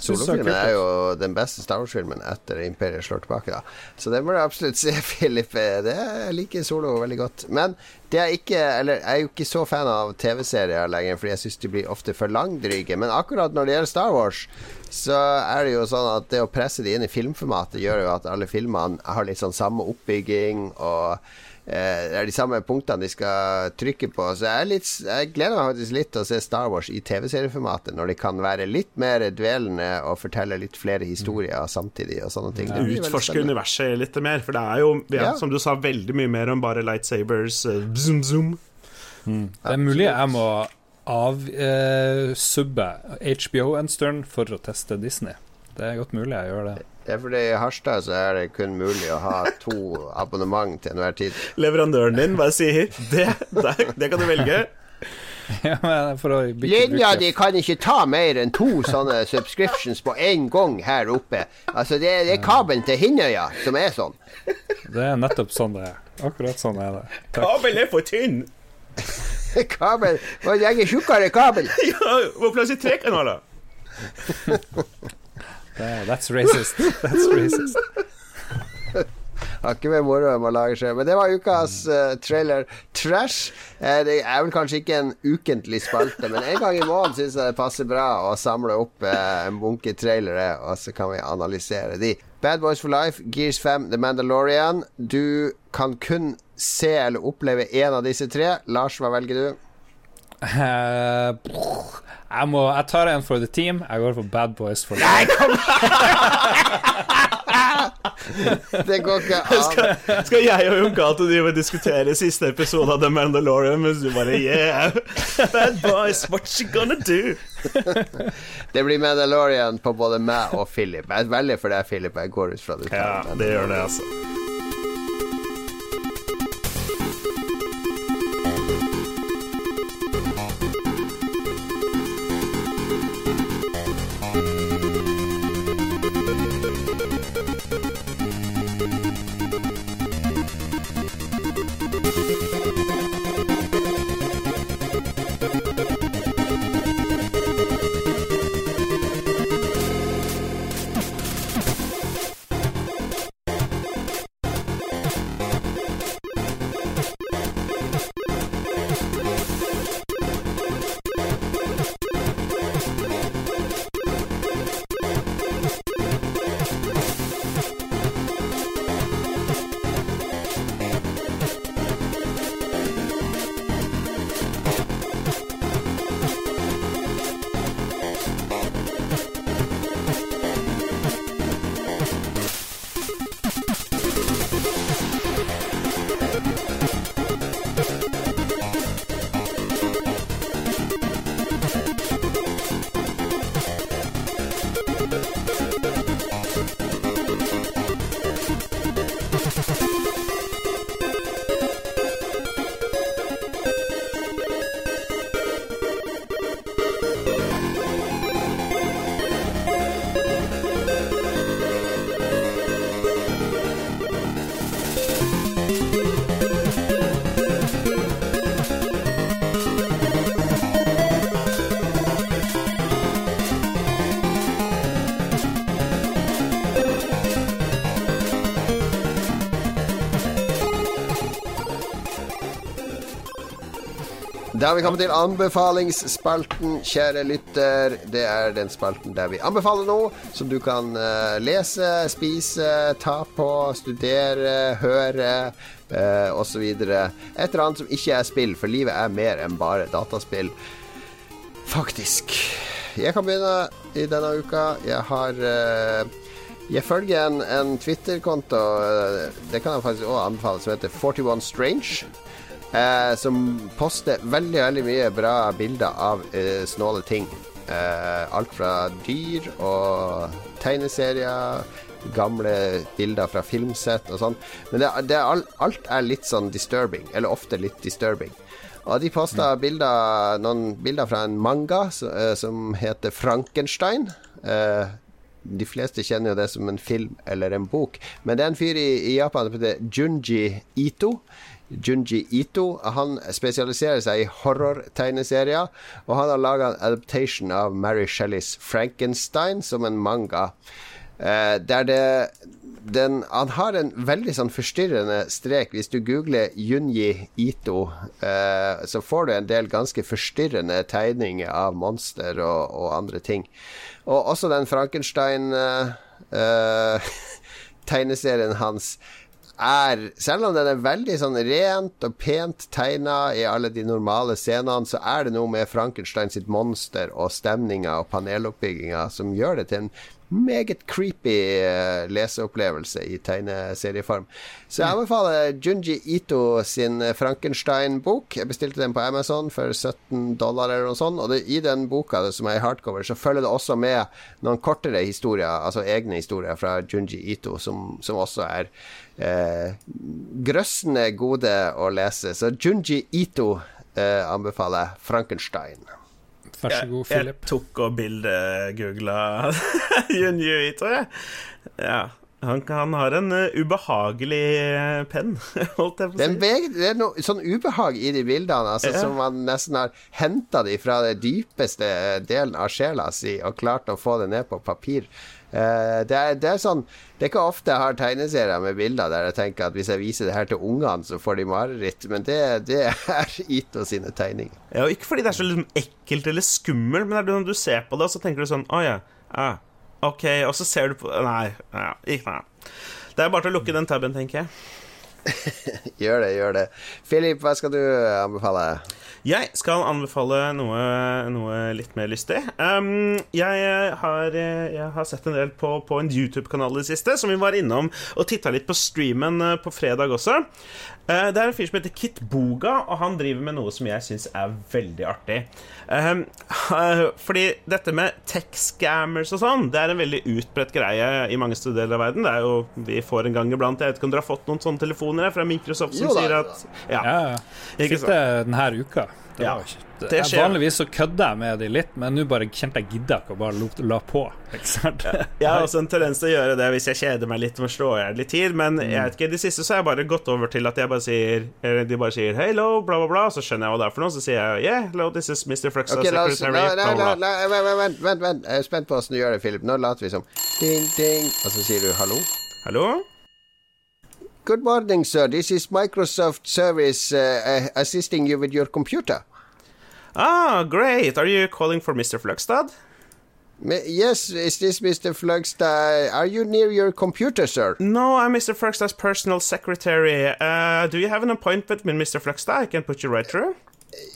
Solofilmen er jo den beste Star Wars-filmen etter Imperiet slår tilbake. da Så det må du absolutt se, <laughs> Philip. Det Jeg liker Solo veldig godt. Men det er ikke Eller jeg er jo ikke så fan av TV-serier lenger, fordi jeg syns de blir ofte for langdryge. Men akkurat når det gjelder Star Wars, så er det jo sånn at det å presse de inn i filmformatet gjør jo at alle filmene har litt sånn samme oppbygging og det er de samme punktene de skal trykke på. Så jeg, er litt, jeg gleder meg faktisk litt til å se Star Wars i TV-serieformatet, når de kan være litt mer dvelende og fortelle litt flere historier samtidig og sånne ting. Det Utforske universet litt mer. For det er jo, ja, Ja. som du sa, veldig mye mer enn bare lightsabers. eh, zoom, zoom. Det er mulig jeg må avsubbe HBO en stund for å teste Disney. Det er godt mulig jeg gjør det. Det er fordi i Harstad så er det kun mulig å ha to abonnement til enhver tid. Leverandøren din bare sier det, det, det kan du velge. <laughs> Ja, Linja di kan ikke ta mer enn to sånne subscriptions på én gang her oppe. Altså, det det er kabelen til Hinnøya som er sånn. Det er nettopp sånn det er. Akkurat sånn er det. Takk. Kabel er for tynn! <laughs> kabel Må legge tjukkere kabel. Ja, Må plass i tre kanaler. <laughs> Det- That's racist. That's racist. <laughs> Har ikke mer moro enn man lager selv. Men det var ukas uh, trailer trash. Eh, det er vel kanskje ikke en ukentlig spalte, men en gang i måneden syns jeg det passer bra å samle opp eh, en bunke trailere, og så kan vi analysere de. Bad Boys for Life, Gears 5, The Mandalorian. Du kan kun se eller oppleve én av disse tre. Lars, hva velger du? Eh, jeg, må, jeg tar en for the team. Jeg går for Bad Boys for life. Det går ikke an. Skal jeg og Jon Cato diskutere siste episode av The Mandalorian mens du bare Yeah, bad boys, what you gonna do? Det blir Mandalorian på både meg og Philip. Jeg velger for deg, Philip. Jeg går ut fra det. Ja, det gjør det, altså. Har vi kommet til anbefalingsspalten, kjære lytter. Det er den spalten der vi anbefaler noe som du kan eh, lese, spise, ta på, studere, høre uh, osv. Et eller annet som ikke er spill, for livet er mer enn bare dataspill. Faktisk. Jeg kan begynne i denne uka. Jeg har eh, Jeg følger en, en Twitter-konto, eh, det kan jeg faktisk også anbefale, som heter 41 Strange. Eh, som poster veldig, veldig mye bra bilder av eh, snåle ting. Eh, alt fra dyr og tegneserier, gamle bilder fra filmsett og sånn. Men det, det er alt, alt er litt sånn disturbing, eller ofte litt disturbing. Og de posta bilder, noen bilder fra en manga som, eh, heter Frankenstein. Eh, de fleste kjenner jo det som en film eller en bok. Men det er en fyr i, i Japan som heter Junji Ito. Junji Ito. Han spesialiserer seg i horror-tegneserier, og han har laga en adaptation av Mary Shelleys Frankenstein som en manga. Eh, der det den, han har en veldig sånn forstyrrende strek. Hvis du googler Junji Ito, eh, så får du en del ganske forstyrrende tegninger av monster og, og andre ting. Og også den Frankenstein-tegneserien <laughs> hans er Selv om den er veldig sånn rent og pent tegna i alle de normale scenene, så er det noe med Frankenstein sitt monster og stemninga og paneloppbygginga som gjør det til en meget creepy uh, leseopplevelse i tegneserieform. Så jeg anbefaler Junji Ito sin Frankenstein-bok. Jeg bestilte den på Amazon for 17 dollar eller noe sånt. Og det, i den boka som er i hardcover, så følger det også med noen kortere historier, altså egne historier fra Junji Ito, som, som også er eh, grøssende gode å lese. Så Junji Ito eh, anbefaler jeg Frankenstein. Vær så god, Jeg, jeg tok og bildegoogla <laughs> Junji Ito, jeg. Ja. Han, han har en uh, ubehagelig eh, penn, <laughs> holdt jeg på å Det er, veg- det er noe sånn ubehag i de bildene, altså, Ja. som man nesten har henta de fra det dypeste delen av sjela si og klart å få det ned på papir. Eh, det, er, det er sånn Det er ikke ofte jeg har tegneserier med bilder der jeg tenker at hvis jeg viser det her til ungene, så får de mareritt, men det, det er <laughs> Ito sine tegninger. Ja, ikke fordi det er så liksom ekkelt eller skummelt, men når du ser på det, og så tenker du sånn Å ja, ah, OK, og så ser du på Nei, ja, ikke nei. Det er bare til å lukke den taben, tenker jeg. <laughs> Gjør det, gjør det. Philip, hva skal du anbefale? Jeg skal anbefale noe, noe litt mer lystig. Um, jeg, har, jeg har sett en del på, på en YouTube-kanal i det siste, som vi var innom og titta litt på streamen eh, på fredag også. Uh, det er en fyr som heter Kit Boga, og han driver med noe som jeg syns er veldig artig. Um, uh, fordi dette med tech-scammers og sånn, det er en veldig utbredt greie i mange store deler av verden. Det er jo, Vi får en gang iblant Jeg vet ikke om dere har fått noen sånne telefoner fra Microsoft som Jo da, sier at Ja, ja. Ikke Fikk det denne uka. Det Ja, var ikke, det jeg, skjer. vanligvis så kødder jeg med de litt, men nå bare kjente jeg gidda ikke å bare la, la på. Ikke sant? Jeg har også en tendens til å gjøre det hvis jeg kjeder meg litt for å slå i litt tid, men Mm. jeg vet ikke, i det siste så har jeg bare gått over til at jeg bare sier eller de bare sier 'hello', bla, bla, bla, så skjønner jeg hva det er for noe, så sier jeg 'yeah, hello, this is Mr. Flux Ok, la oss, secretary', la, la, la, la, vent, vent, vent, vent. Jeg er spent på hvordan du gjør det, Philip. Nå later vi som ding, ding, og så sier du hallo. Hallo? Good morning, sir. This is Microsoft Service uh, assisting you with your computer. Ah, great. Are you calling for Mr. Flugstad? Yes, is this Mr. Flugstad? Are you near your computer, sir? No, I'm Mr. Flugstad's personal secretary. Uh, do you have an appointment with Mr. Flugstad? I can put you right through.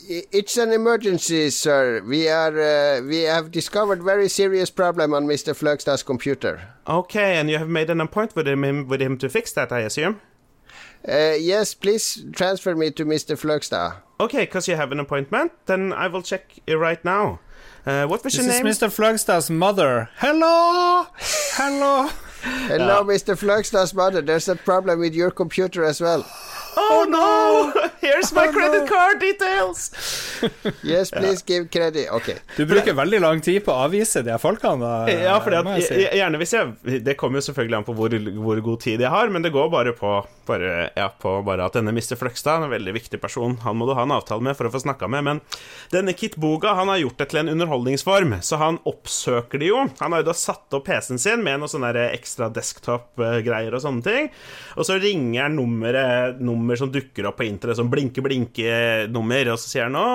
It's an emergency, sir. We are uh, we have discovered very serious problem on Mr. Flugstad's computer. Okay, and you have made an appointment with him, with him to fix that, I assume? Uh, yes, please transfer me to Mr. Flugstad. Okay, because you have an appointment, then I will check it right now. Uh, what was This your is? Mr. Flugstad's mother. Hello! Hello! Hello, Mr. Flugstad's mother. There's a problem with your computer as well. Oh no! Here's my Oh, credit card details! Yes, please give credit. Ok. Du bruker veldig lang tid på å avvise de her folkene. da, Ja, for må at jeg Gjerne hvis jeg Det kommer jo selvfølgelig an på hvor, hvor god tid jeg har, men det går bare på bare, ja, på bare at denne Mr. Fløgstad er en veldig viktig person. Han må du ha en avtale med for å få snakka med. Men denne Kit Boga han har gjort det til en underholdningsform, så han oppsøker det jo. Han har jo da satt opp PC-en sin med noen sånne ekstra desktop-greier og sånne ting. Og så ringer han nummeret, nummer som dukker opp på internett, sånn blinke-blinke-nummer, og så sier han å,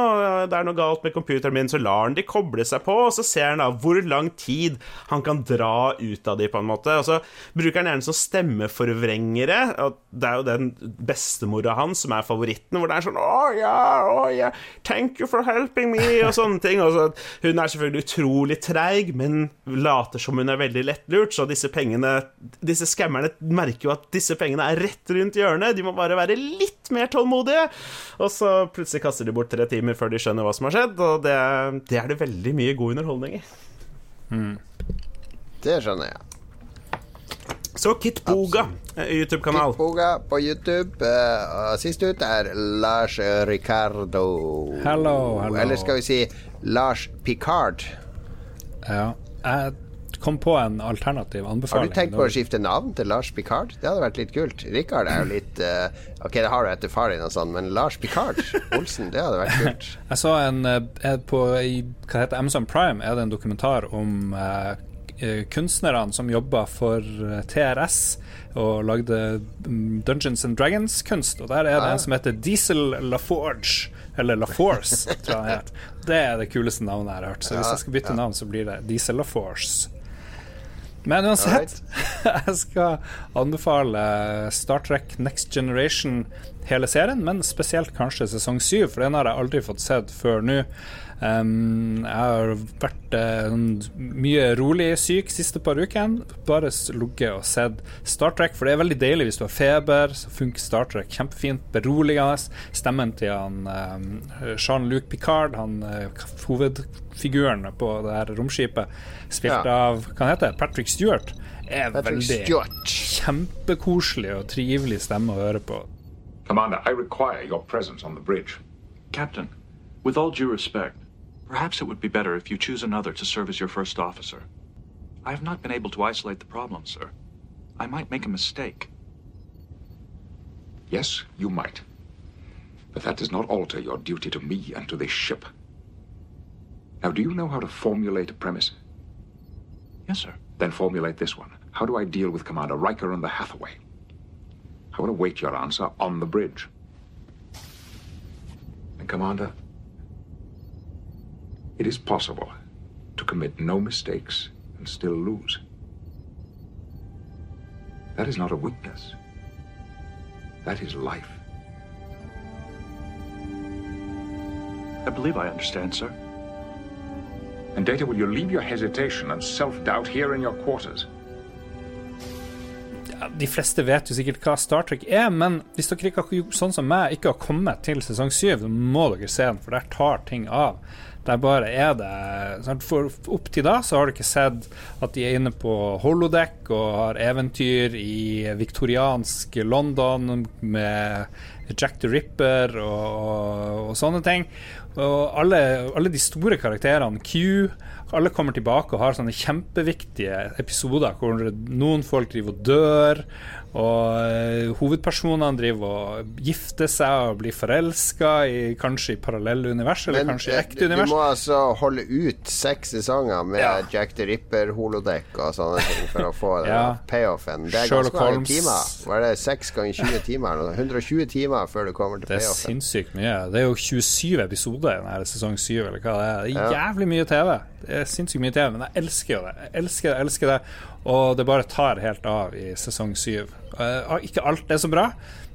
det er noe galt med computeren min, så lar han de koble seg på, og så ser han da hvor lang tid han kan dra ut av de, på en måte. Og så bruker han gjerne sånn stemmeforvrengere, og det er jo den bestemora hans som er favoritten, hvor det er sånn å ja, å ja, thank you for helping me, og sånne ting. Og så, hun er selvfølgelig utrolig treig, men later som hun er veldig lettlurt, så disse pengene Disse skammerne merker jo at disse pengene er rett rundt hjørnet, de må bare være litt mer tålmodige. Og så plutselig kaster de bort tre timer før de skjønner hva som har skjedd, og det, det er det veldig mye god underholdning i. Det skjønner jeg. Så Kit Boga, eh, YouTube-kanal. Boga på YouTube. Uh, sist ut er Lars Ricardo. Hello, hello. Eller skal vi si Lars Picard. Ja. Jeg kom på en alternativ anbefaling. Har du tenkt på å skifte navn til Lars Picard? Det hadde vært litt kult. Rikard er jo litt uh, Ok, det har du etter far din og sånn, men Lars Picard Olsen, det hadde vært kult. <laughs> Jeg så en eh, på i, Hva heter Amazon Prime er det en dokumentar om eh, kunstnerne som jobba for TRS og lagde mm, Dungeons and Dragons-kunst. Og der er det Ah. en som heter Diesel LaForge. Eller LaForce, tror jeg han het. Det er det kuleste navnet jeg har hørt. Så hvis jeg skal bytte navn, så blir det Diesel LaForce. Men uansett, <laughs> jeg skal anbefale Star Trek Next Generation hele serien, men spesielt kanskje sesong syv, for den har jeg aldri fått sett før nå. Um, jeg har vært sånn mye rolig syk siste par ukene. Bare ligget og sett Star Trek, for det er veldig deilig hvis du har feber. Så funker Star Trek kjempefint. Beroligende. Stemmen til han um, Jean-Luc Picard, han uh, hovedfiguren på det her romskipet, spilt Ja. av hva heter det, Patrick Stewart, er Patrick veldig Stewart. kjempekoselig og trivelig stemme å høre på. Commander, I require your presence on the bridge. Captain, with all due respect, perhaps it would be better if you choose another to serve as your first officer. I have not been able to isolate the problem, sir. I might make a mistake. Yes, you might. But that does not alter your duty to me and to this ship. Now, do you know how to formulate a premise? Yes, sir. Then formulate this one. How do I deal with Commander Riker and the Hathaway? I will await your answer on the bridge. And Commander, it is possible to commit no mistakes and still lose. That is not a weakness. That is life. I believe I understand, sir. And Data, will you leave your hesitation and self-doubt here in your quarters? Ja, de fleste vet jo sikkert hva Star Trek er, men hvis dere ikke har gjort sånn som meg, ikke har kommet til sesong syv, så må dere se den, for der tar ting av. Der bare er det? For Opp til da så har du ikke sett at de er inne på holodeck og har eventyr i viktoriansk London med Jack the Ripper og, og sånne ting. Og alle, alle de store karakterene, Q, alle kommer tilbake og har sånne kjempeviktige episoder hvor noen folk driver og dør, og uh, hovedpersonene driver og gifter seg og blir forelska i kanskje i parallelle univers, eller Men kanskje i eh, ekte univers. du må altså holde ut seks sesonger med Ja. Jack the Ripper, holodeck og sånne ting for å få <laughs> Ja. payoffen. Det er Sherlock ganske mange timer. Hva er det seks ganger 20 timer? 120 timer før du kommer til payoffen. Det er payoffen. sinnssykt mye. Det er jo 27 episoder i denne sesong 7, eller hva det er. Det er jævlig mye TV. Det er sinnssykt mye TV, men jeg elsker jo det. Jeg elsker det, elsker det. Og det bare tar helt av i sesong 7. Eh, ikke alt er så bra.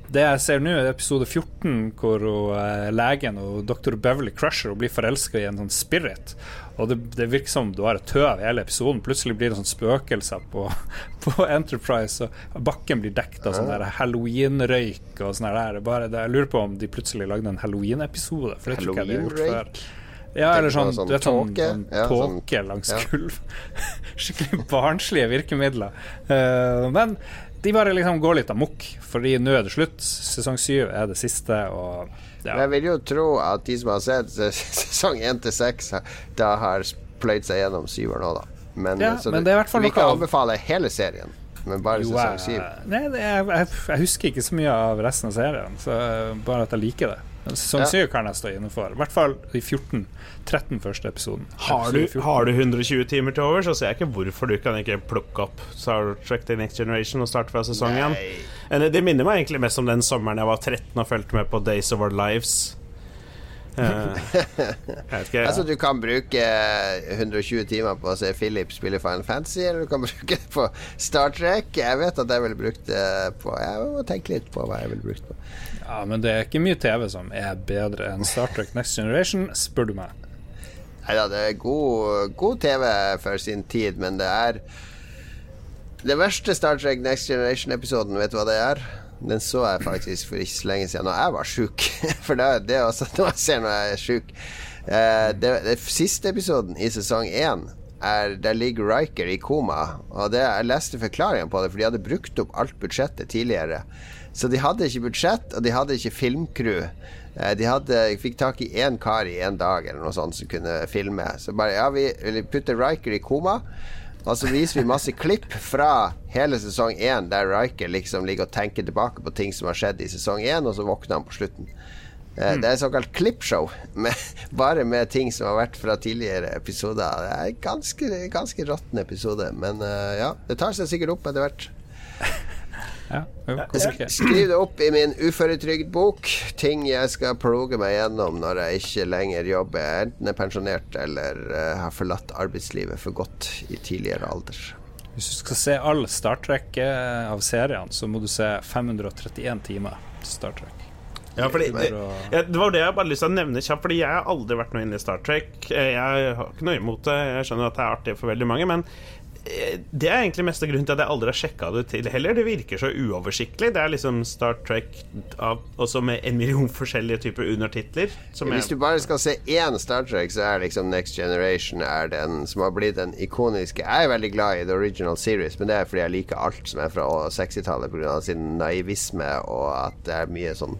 Det jeg ser nå, er episode 14, hvor hun, eh, legen og dr. Beverly Crusher hun blir forelska i en sånn spirit. Og det, det virker som du har et tøv i hele episoden. Plutselig blir det sånn spøkelser på, <laughs> på Enterprise, og bakken blir dekket av sånn der halloween-røyk og sånn der. Er Bare, jeg lurer på om de plutselig lagde en halloween-episode, for det tror ikke jeg de har gjort før. Ja, eller sånn, sånn du vet, sånn, tåke? sånn Ja, sånn- langs ja. gulv. <laughs> Skikkelig barnslige virkemidler. Uh, men de bare liksom går litt amok, fordi nå er det slutt. Sesong syv er det siste, og ja. Jeg vil jo tro at de som har sett <laughs> sesong 1 til 6, da har pløyd seg gjennom syver nå, da. Men, Ja, så men det, det i hvert fall du noe anbefale hele serien, men bare Jo, sesong 7. nei, er, jeg, jeg husker ikke så mye av resten av serien, så eh, bare at jeg liker det. Sesong Ja. 7 kan jeg stå inne for. I hvert fall de 14-13 første episoden. Har du, Episode har du 120 timer til over, så ser jeg ikke hvorfor du kan ikke plukke opp Star Trek The Next Generation og starte fra sesong 1. Det minner meg egentlig mest om den sommeren jeg var 13 og fulgte med på Days of Our Lives. Eh, ja. Altså, du kan bruke 120 timer på å se Philip spille Final Fantasy, eller du kan bruke det på Star Trek. Jeg vet at jeg ville brukt det på Jeg må tenke litt på hva jeg ville brukt på. Ja, men det er ikke mye TV som er bedre enn Star Trek Next Generation, spør du meg. Nei da, det er god, god TV for sin tid, men det er Det verste Star Trek Next Generation-episoden, vet du hva det er? Den så jeg faktisk for ikke så lenge siden, når jeg var sjuk. <laughs> For det, det er også noe jeg ser når jeg er sjuk. Eh, det, det siste episoden i sesong én er Der ligger Riker i koma. Og det, jeg leste forklaringen på det, for de hadde brukt opp alt budsjettet tidligere. Så de hadde ikke budsjett, og de hadde ikke filmcrew. Eh, De hadde, fikk tak i én kar i én dag eller noe sånt som kunne filme. Så bare ja, vi putter Riker i koma. Og så viser vi masse klipp fra hele sesong én der Riker liksom ligger og tenker tilbake på ting som har skjedd i sesong én, og så våkner han på slutten. Mm. Det er såkalt klippshow, <laughs> bare med ting som har vært fra tidligere episoder. Det er en ganske, ganske råtten episode, men uh, ja, det tar seg sikkert opp etter hvert. <laughs> Ja, jo? Skriv det opp i min uføretrygdbok. Ting jeg skal ploge meg gjennom når jeg ikke lenger jobber, enten er pensjonert eller uh, har forlatt arbeidslivet for godt i tidligere alder. Hvis du skal se all Star Trek eh, av seriene, så må du se 531 timer Star Trek. Ja, fordi det, det var det jeg bare lyst til å nevne kjapt, Fordi jeg har aldri vært noe inne i Star Trek. Eh, Jeg har ikke noe imot det. Jeg skjønner at det er artig for veldig mange, men det er egentlig meste grunnen til at jeg aldri har sjekka det til heller. Det virker så uoversiktlig. Det er liksom Star Trek av, også med en million forskjellige typer undertitler. Som Hvis du bare skal se én Star Trek, så er liksom Next Generation er den som har blitt den ikoniske. Jeg er veldig glad i The Original Series, men det er fordi jeg liker alt som er fra 60-tallet pga. sin naivisme og at det er mye sånn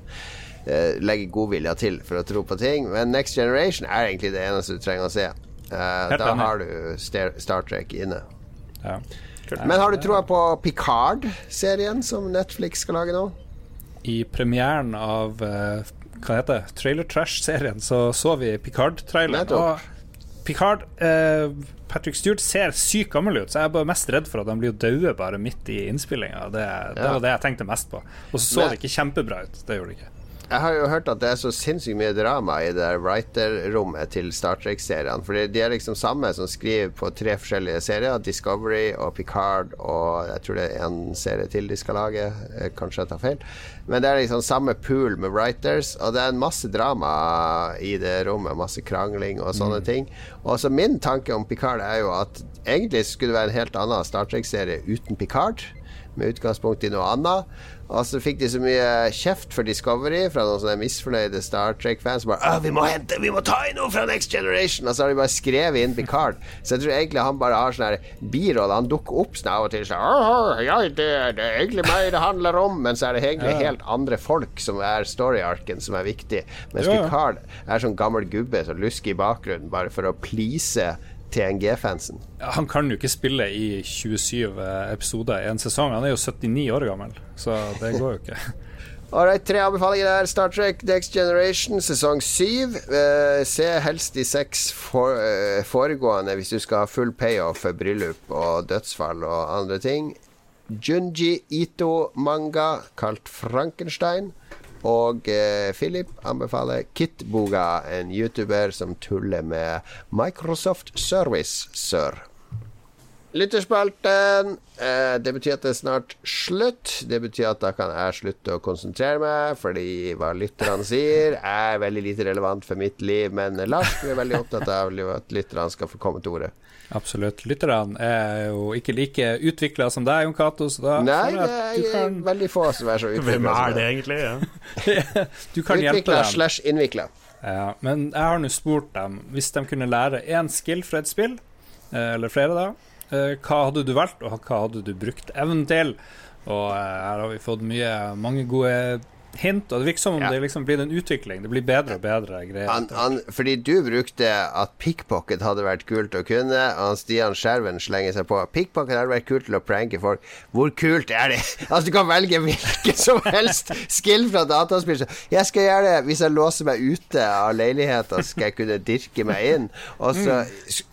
eh, Legger godvilja til for å tro på ting. Men Next Generation er egentlig det eneste du trenger å se. Eh, da har du Star, Star Trek inne. Ja. Men har du troa på Picard-serien som Netflix skal lage nå? I premieren av eh, hva heter det, Trailer Trash-serien, så så vi Picard-traileren. Og Picard eh, Patrick Stewart ser sykt gammel ut, så jeg er bare mest redd for at han blir døde bare midt i innspillinga. Det, det Ja. var det jeg tenkte mest på. Og så så Men- det ikke kjempebra ut. Det gjorde det ikke. Jeg har jo hørt at det er så sinnssykt mye drama i det der writer-rommet til Star Trek-seriene. For de er liksom samme som skriver på tre forskjellige serier. Discovery og Picard og jeg tror det er en serie til de skal lage. Eh, Kanskje jeg tar feil. Men det er liksom samme pool med writers, og det er en masse drama i det rommet. Masse krangling og sånne ting. Og så min tanke om Picard er jo at egentlig skulle det være en helt annen Star Trek-serie uten Picard med utgangspunkt i noe annet. Og så fikk de så mye kjeft for Discovery fra noen sånne misfornøyde Star Trek-fans. som Bare, vi må hente, vi må ta inn noe fra Next Generation! Og så har de bare skrevet inn Picard. Så jeg tror egentlig han bare har sånn birolle. Han dukker opp sånn av og til sånn «Åh, ja, det, det er egentlig meg det handler om, men så er det egentlig helt andre folk som er story-arken som er viktig. Mens ja. Picard er sånn gammel gubbe som lusker i bakgrunnen bare for å please TNG-fansen. Ja, Han kan jo ikke spille i 27 episoder i en sesong. Han er jo 79 år gammel, så det går jo ikke. <laughs> Alright, tre anbefalinger der. Star Trek Next Generation sesong 7. Eh, se helst de seks for, eh, foregående hvis du skal ha full payoff for bryllup og dødsfall og andre ting. Junji Ito-manga kalt Frankenstein. Og eh, Philip anbefaler Kitboga, en YouTuber som tuller med Microsoft Service Sir. Lytterspalten. Eh, det betyr at det er snart slutt. Det betyr at da kan jeg slutte å konsentrere meg, fordi hva lytterne sier, er veldig lite relevant for mitt liv. Men Lars du er veldig opptatt av at lytterne skal få komme til orde. Absolutt. Lytterne er jo ikke like utvikla som deg, Jon Cato, Nei, det er kan, veldig få som er så utvikla. Hvem er det egentlig? <laughs> Ja. du kan hjelpe Utvikla dem. slash innvikla. Ja, men jeg har nå spurt dem hvis de kunne lære én skill fra et spill, eh, eller flere, da. eh, Hva hadde du valgt, og hva hadde du brukt evnen til? Og eh, her har vi fått mye, mange gode hint, og det virker som om Ja. det liksom blir en utvikling. Det blir bedre og bedre greier. Han, han, fordi du brukte at pickpocket hadde vært kult å kunne, og Stian Skjerven slenger seg på. Pickpocket hadde vært kult til å pranke folk. Hvor kult er det? <laughs> Altså, du kan velge hvilken <laughs> som helst skill fra dataspill. Jeg skal gjøre det hvis jeg låser meg ute av leiligheten, skal jeg kunne dirke meg inn. Og så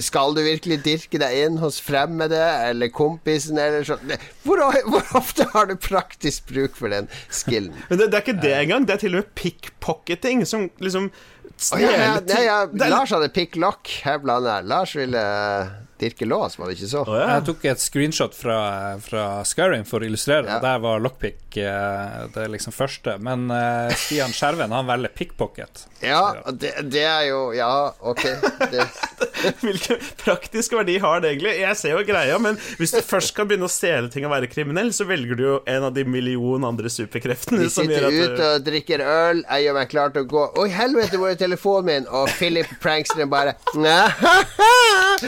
skal du virkelig dirke deg inn hos fremmede eller kompisen eller sånn. Hvor, hvor ofte har du praktisk bruk for den skillen? Men det, det er ikke det engang. Det er til og med pickpocketing, som liksom Å, ja, ja, ja, ja. Lars hadde pick lock. Her blander jeg. Lars ville eh, lås, var det ikke så? Oh, ja. Jeg tok et screenshot fra, fra Skyrim for å illustrere det. Ja. Der var lockpick eh, det liksom første. Men uh, Stian Skjerven han velger pickpocket. Ja, det, det er jo Ja, ok. Det, <laughs> Hvilken praktisk verdi har det egentlig? Jeg ser jo greia, men hvis du først skal begynne å stjele ting og være kriminell, så velger du jo en av de million andre superkreftene som sitter gjør at ute du og drikker øl. Jeg gjør meg klar til å gå. Oi, helvete, hvor er telefonen min? Og Philip pranksteren bare <laughs> «Ahaha,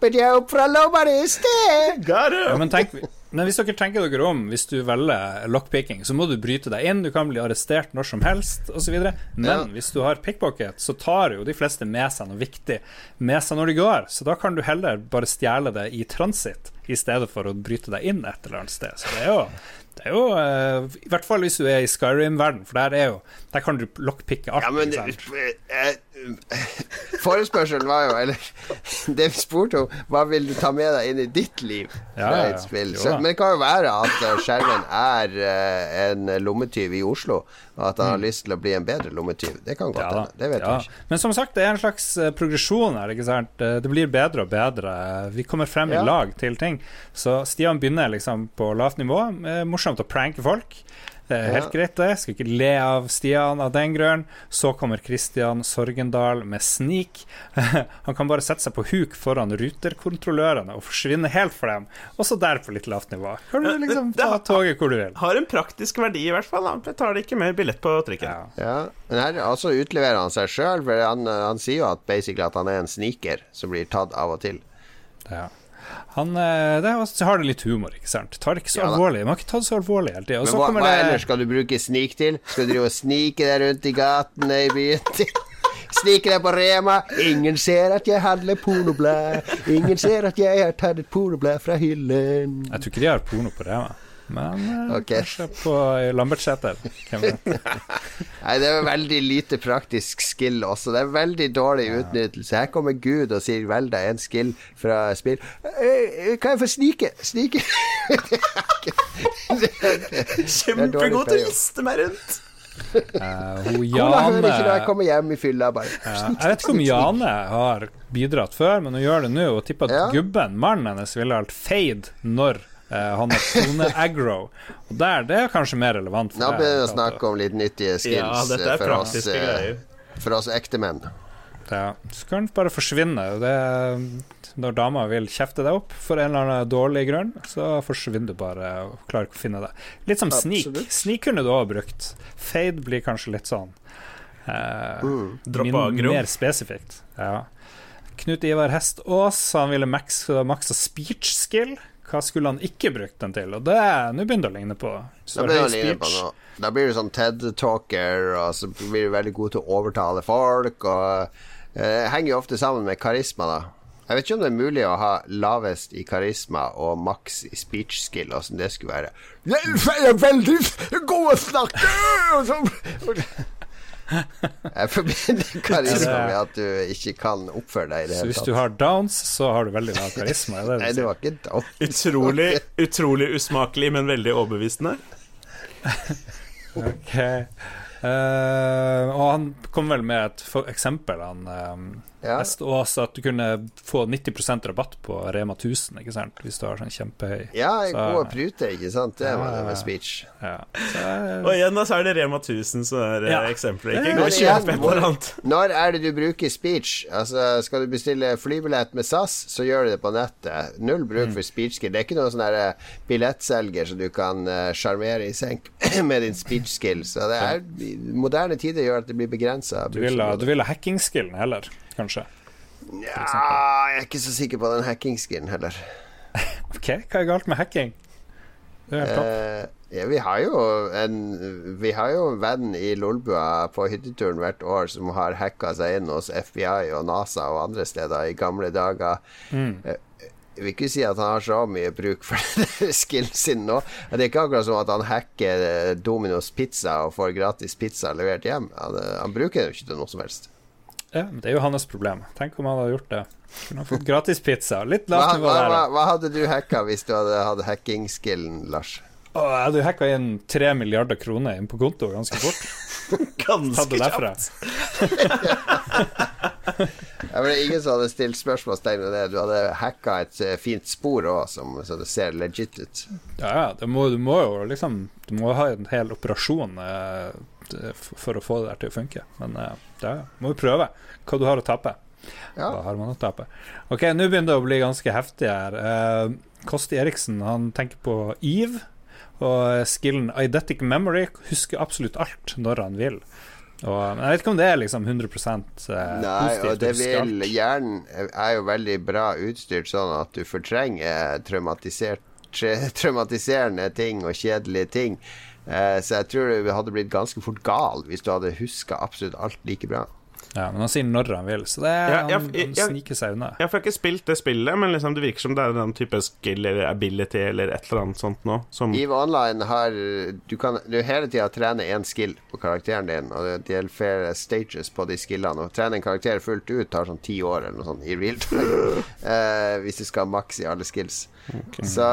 Den jeg opp fra lomma i sted. Ja, men, tenk, men hvis dere tenker dere om, hvis du velger lockpicking, så må du bryte deg inn, du kan bli arrestert når som helst, osv. Men Ja. hvis du har pickpocket, så tar jo de fleste med seg noe viktig med seg når de går. Så da kan du heller bare stjele det i transit, i stedet for å bryte deg inn et eller annet sted. Så det er jo, det er jo uh, I hvert fall hvis du er i Skyrim-verden, for der er jo Der kan du lockpicke alt. Ja, men Forespørselen var jo Eller <laughs> det vi spurte om, hva vil du ta med deg inn i ditt liv Ja, fra ja, et spill? Så, men det kan jo være at eh, Skjermen er uh, en lommetyv i Oslo, og at han har lyst til å bli en bedre lommetyv. Det kan godt Mm. Ja hende. Det vet ja. vi ikke. Men som sagt, det er en slags eh, progresjon her. Ikke sant? Det blir bedre og bedre. Vi kommer frem i lag til ting. Så Stian begynner liksom på lavt nivå. Morsomt å pranke folk. Det er helt Ja. greit, det. Skal ikke le av Stian av den grunn. Så kommer Kristian Sorgendal med snik. <laughs> Han kan bare sette seg på huk foran ruterkontrollørene og forsvinne helt for dem. Og så der på litt lavt nivå. Kan du liksom det- det ta har- toget hvor du vil. Har en praktisk verdi, i hvert fall. Han betaler ikke mer billett på trikken. Ja. Ja, men her altså utleverer han seg sjøl, for han, han sier jo at, basically at han er en sniker som blir tatt av og til. Ja. Han eh, det har det litt humor, ikke sant. Tar det ikke så Ja alvorlig. Man har ikke tatt så alvorlig hele tida. Men hva, hva det ellers skal du bruke snik til? Skal du drive og snike deg rundt i gatene i byen? Snike deg på Rema. Ingen ser at jeg handler pornoblad. Ingen ser at jeg har tatt et pornoblad fra hyllen. Jeg tror ikke de har porno på Rema. Men okay. Kanskje på Lambertseter. Hvem vet. <laughs> Nei, det er veldig lite praktisk skill også. Det er veldig dårlig utnyttelse. Her kommer Gud og sier 'vel deg en skill fra spill'. Eh, Kan jeg få snike? Snike? <laughs> Kjempegod til å liste meg rundt! Uh, hun <laughs> Jane hører ikke når jeg kommer hjem i fylla, bare. Uh, jeg vet ikke om Jane har bidratt før, men hun gjør det nå. Og tipper at Ja. gubben, mannen hennes, ville vært feid når eh, han har tone-aggro. Og der, det er kanskje mer relevant. Nå begynner vi å snakke om litt nyttige skills Ja, dette er eh, for, oss, eh, for oss ekte menn. Ja, så kan du bare forsvinne. Det, når dama vil kjefte deg opp for en eller annen dårlig grunn, så forsvinner du bare og klarer ikke å finne deg. Litt som sneak. Absolutt. Sneak kunne du òg brukt. Fade blir kanskje litt sånn eh, Mm. Min- Mer spesifikt. Ja. Knut Ivar Hest han ville max- maksa speech skill. Hva skulle han ikke brukt den til? Og det Nå begynner det å ligne på. Da blir, høy på da blir du sånn TED-talker, og så blir du veldig god til å overtale folk. Og eh, henger jo ofte sammen med karisma, da. Jeg vet ikke om det er mulig å ha lavest i karisma og maks i speech skill, åssen det skulle være. Jeg er veldig god å snakke! Så- Jeg forbinder <laughs> karisma med at du ikke kan oppføre deg i det Så hele hvis du har downs, så har du veldig lav karisma. Det Nei, det var ikke downs. Utrolig, utrolig usmakelig, men veldig overbevisende. <laughs> Ok. Uh, og han kom vel med et eksempel, han um, Ja. Hest Aas, at du kunne få 90% rabatt på Rema 1000, ikke sant? Hvis du har sånn kjempehøy Ja, Så- gode pruter, ikke sant? Det var det med speech. ja. Så, eh, Og igjen da, så er det Rema 1000 som er Ja. ja. eksempelet. Ikke gå og kjøp et eller annet. Når er det du bruker speech? Altså, Skal du bestille flybillett med SAS, så gjør du det på nettet. Null bruk Mm. for speech-skill. Det er ikke noen sånn eh, billettselger som du kan eh, sjarmere i senk <clears throat> med din speech-skill. Så det er moderne tider gjør at det blir begrensa. du vil ha, du vil ha hacking-skillen heller, kanskje? Ja, jeg er ikke så sikker på den hacking-skillen heller. <laughs> Ok, hva er galt med hacking? Det er helt topp. Eh, ja, vi har jo en Vi har jo en venn i Lolbua på hytteturen hvert år som har hacka seg inn hos FBI og NASA og andre steder i gamle dager. Mm. Eh, Jeg vil ikke si at han har så mye bruk for <laughs> skillen sin nå. Det er ikke akkurat som at han hacker eh, Domino's pizza og får gratis pizza levert hjem. Han, han bruker det jo ikke til noe som helst. Ja, men det er jo hans problem. Tenk om han hadde gjort det. Kunne fått gratis pizza. Litt lavt nivå der. hva, hva hadde du hacka hvis du hadde hatt hacking-skillen, Lars? Å, jeg hadde jo hacka inn tre milliarder kroner inn på konto ganske fort. <laughs> Ganske kjapt. <laughs> Ja, men det er ingen som hadde stilt spørsmålstegn ved det. Du hadde hacka et eh, fint spor òg, så det ser legit ut. Ja, ja. Du må, du må jo liksom Du må ha en hel operasjon eh, for å få det der til å funke. Men eh, ja. må vi prøve hva du har å tape. Ja. Hva har man å tape? Ok, nå begynner det å bli ganske heftig her. Eh, Kosti Eriksen han tenker på Eve. Og skillen Eidetic Memory husker absolutt alt når han vil. Og, men jeg vet ikke om det er liksom 100 positivt. Nei, og det vil. Hjernen er jo veldig bra utstyrt sånn at du fortrenger traumatisert, <laughs> traumatiserende ting og kjedelige ting. Eh, så jeg tror du hadde blitt ganske fort gal hvis du hadde huska absolutt alt like bra. Ja, men han sier når han vil, så det er, Ja, han, jeg- han jeg- sniker seg unna. Jeg får ikke spilt det spillet, men liksom det virker som det er den type skill eller ability eller et eller annet sånt nå. Som EVE Online har Du kan du hele tida trene én skill på karakteren din, og det gjelder flere stages på de skillene. Å trene en karakter fullt ut tar sånn ti år eller noe sånt i real time. <laughs> eh, hvis du skal ha maks i alle skills. Så,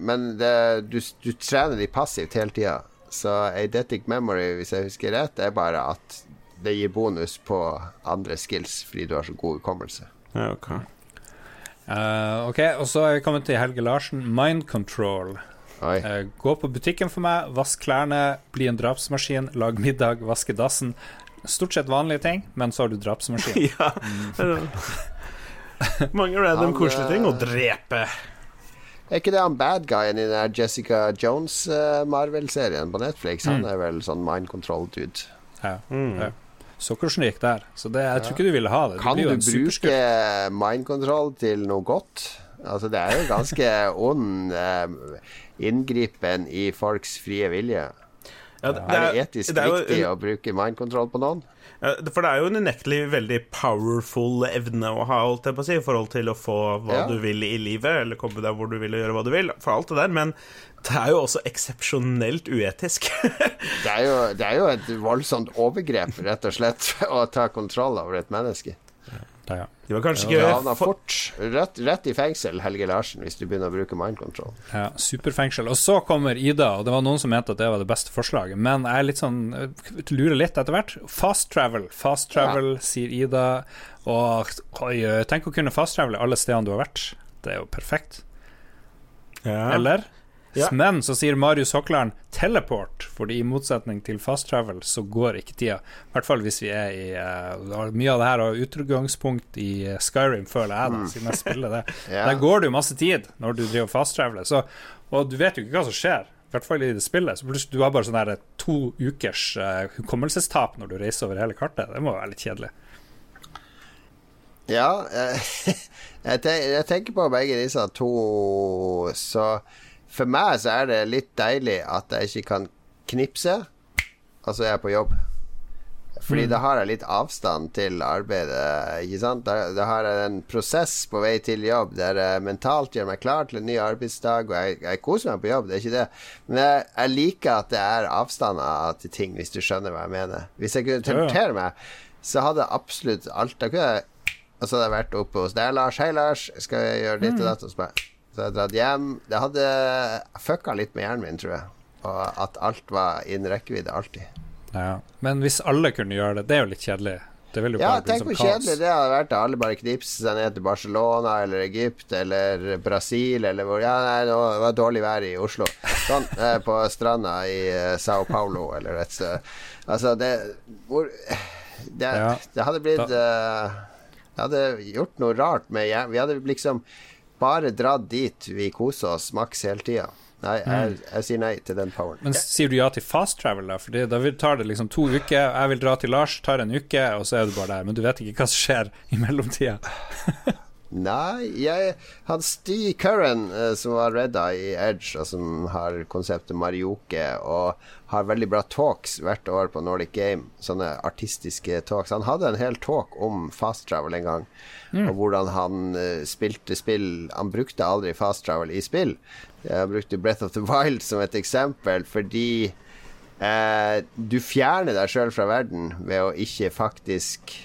men det, du, du trener de passivt hele tida. Så Eidetic Memory, hvis jeg husker rett, er bare at det gir bonus på andre skills fordi du har så god hukommelse. ja, ok. Uh, ok, og så er vi kommet til Helge Larsen. Mind control. Oi. Eh, gå på butikken for meg, vask klærne, bli en drapsmaskin, lag middag, vaske dassen. Stort sett vanlige ting, men så har du drapsmaskin. <laughs> ja. <laughs> Mange random koselige ting. Å eh, drepe. Er ikke det han bad guyen i den der Jessica Jones eh, Marvel-serien på Netflix? Han er vel sånn mind control-dude. Ja. ja. Så hvordan det gikk der. Så det, jeg tror ikke du ville ha det. Kan du jo en bruke mind control til noe godt? Altså, det er jo ganske <laughs> ond eh, inngripen i folks frie vilje. Ja, det- er det det etisk det er jo- riktig å bruke mind control på noen? For det er jo en unektelig veldig powerful evne å ha, holdt jeg på å si, i forhold til å få hva Ja. du vil i livet, eller komme deg hvor du vil og gjøre hva du vil, for alt det der, men det er jo også eksepsjonelt uetisk. <laughs> Det er, jo, det er jo et voldsomt overgrep, rett og slett, <laughs> å ta kontroll over et menneske. Ja, ja. De var kanskje ikke ja, fort rett, rett i fengsel, Helge Larsen, hvis du begynner å bruke mind control. Ja, superfengsel. Og så kommer Ida, og det var noen som mente at det var det beste forslaget. Men jeg er litt sånn lurer litt etter hvert. Fast travel, fast travel, sier Ida. Og oi, tenk å kunne fast travele alle stedene du har vært. Det er jo perfekt. Ja. Eller? Ja. Men så sier Marius Hokland teleport, fordi i motsetning til fast travel så går ikke tida. I hvert fall hvis vi er i uh, Mye av det her har utgangspunkt i eh, Skyrim, føler jeg, da, siden jeg spiller det. <laughs> Ja. Der går det jo masse tid når du driver fast traveler, så Og du vet jo ikke hva som skjer. I hvert fall i det spillet. Så plutselig du har bare sånn her to ukers uh, hukommelsestap når du reiser over hele kartet. Det må være litt kjedelig. Ja, eh, <laughs> jeg tenker på begge disse to, så for meg så er det litt deilig at jeg ikke kan knipse, og så er jeg på jobb. Fordi da har jeg litt avstand til arbeidet. Ikke sant? Da, da har jeg en prosess på vei til jobb der jeg mentalt gjør meg klar til en ny arbeidsdag, og jeg, jeg koser meg på jobb, det er ikke det. Men jeg, jeg liker at det er avstander til ting, hvis du skjønner hva jeg mener. Hvis jeg kunne teleportere meg, så hadde jeg absolutt alt. Da kunne jeg og så hadde jeg vært oppe hos deg, Lars. Hei, Lars. Skal jeg gjøre ditt og datt? Og så bare- så jeg dratt hjem. Det hadde fucka litt med hjernen min, tror jeg. Og at alt var innen rekkevidde alltid. Ja. Men hvis alle kunne gjøre det, det er jo litt kjedelig. Det Ja, tenk hvor kjedelig det hadde vært da alle bare knipser seg ned til Barcelona eller Egypt eller Brasil eller hvor Ja, nei, nå var det dårlig vær i Oslo. Sånn. eh, På stranda i eh, Sao Paulo eller et sted. Altså, det Hvor Det, det hadde blitt eh, Det hadde gjort noe rart med hjernen. Vi hadde liksom bare dratt dit vi koser oss maks hele tida. Nei, jeg, jeg sier nei til den poweren. Men sier du ja til fast travel, da? Fordi da tar det liksom to uker. Jeg vil dra til Lars, tar en uke, og så er du bare der. Men du vet ikke hva som skjer i mellomtida. <laughs> Nei, jeg Han Steve Curran, eh, som var redda i Edge, og som har konseptet Marioke, og har veldig bra talks hvert år på Nordic Game, sånne artistiske talks. Han hadde en hel talk om fast travel en gang, og hvordan han eh, spilte spill Han brukte aldri fast travel i spill. Jeg brukte Breath of the Wild som et eksempel, fordi eh, du fjerner deg sjøl fra verden ved å ikke faktisk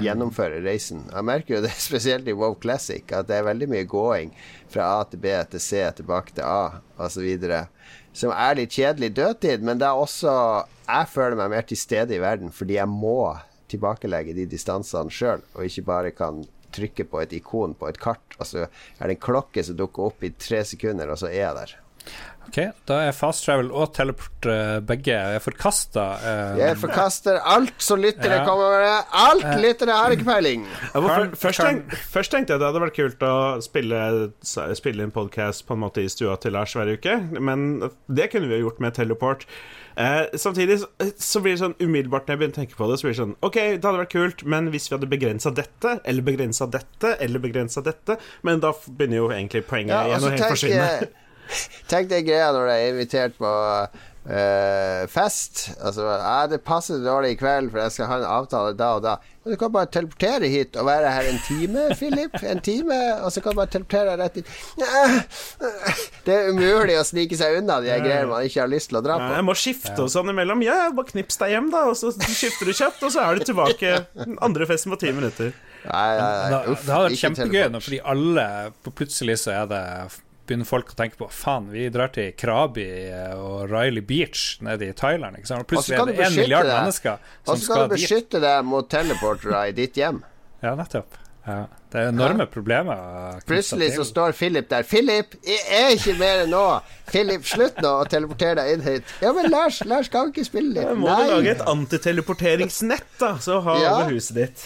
gjennomføre reisen. Jeg merker jo det <laughs> spesielt i WoW Classic, at det er veldig mye gåing fra A til B til C, tilbake til A osv. Som er litt kjedelig dødtid, men det er også Jeg føler meg mer til stede i verden fordi jeg må tilbakelegge de distansene sjøl, og ikke bare kan trykke på et ikon på et kart, og så er det en klokke som dukker opp i tre sekunder, og så er jeg der. Ok, Da er fast travel og teleport eh, begge forkasta. Uh, Jeg forkaster alt som lyttere Ja. kommer med. Alt lyttere har ikke peiling. Ja, for først, tenk, først tenkte jeg det hadde vært kult å spille, spille en podkast på en måte i stua til Lars hver uke, men det kunne vi jo gjort med teleport. Eh, samtidig så, så blir det sånn umiddelbart når jeg begynner å tenke på det, så blir det sånn OK, det hadde vært kult, men hvis vi hadde begrensa dette, eller begrensa dette, eller begrensa dette Men da begynner jo egentlig poenget Ja, igjen altså, å helt forsvinne. Tenk deg greia når du er invitert på Uh, fest. Altså ja, 'Det passer dårlig i kveld, for jeg skal ha en avtale da og da'. Men du kan bare teleportere hit og være her en time, <laughs> Philip. En time, og så kan du bare teleportere rett inn. Det er umulig å snike seg unna de greiene man ikke har lyst til å dra Ja, på. jeg må skifte og sånn imellom. Ja, bare knips deg hjem, da, og så skifter du kjapt, og så er du tilbake andre festen på ti minutter. Nei, nei, nei, uff, det hadde vært kjempegøy, nå, fordi alle Plutselig så er det begynner folk å tenke på Faen, vi drar til Krabi og Riley Beach nede i Thailand. Ikke sant? Og Og så plutselig er du det én beskytte milliard deg. mennesker Og som så kan skal du dit. beskytte deg mot teleportere i ditt hjem. Ja, nettopp. Ja. Det er enorme problemer. Plutselig så står Philip der. 'Philip, jeg er ikke mer nå!' 'Philip, slutt nå å teleportere deg inn hit.' 'Ja, men Lars, Lars kan ikke spille Da litt.' må du lage et antiteleporteringsnett, da, så ha Ja. over huset ditt.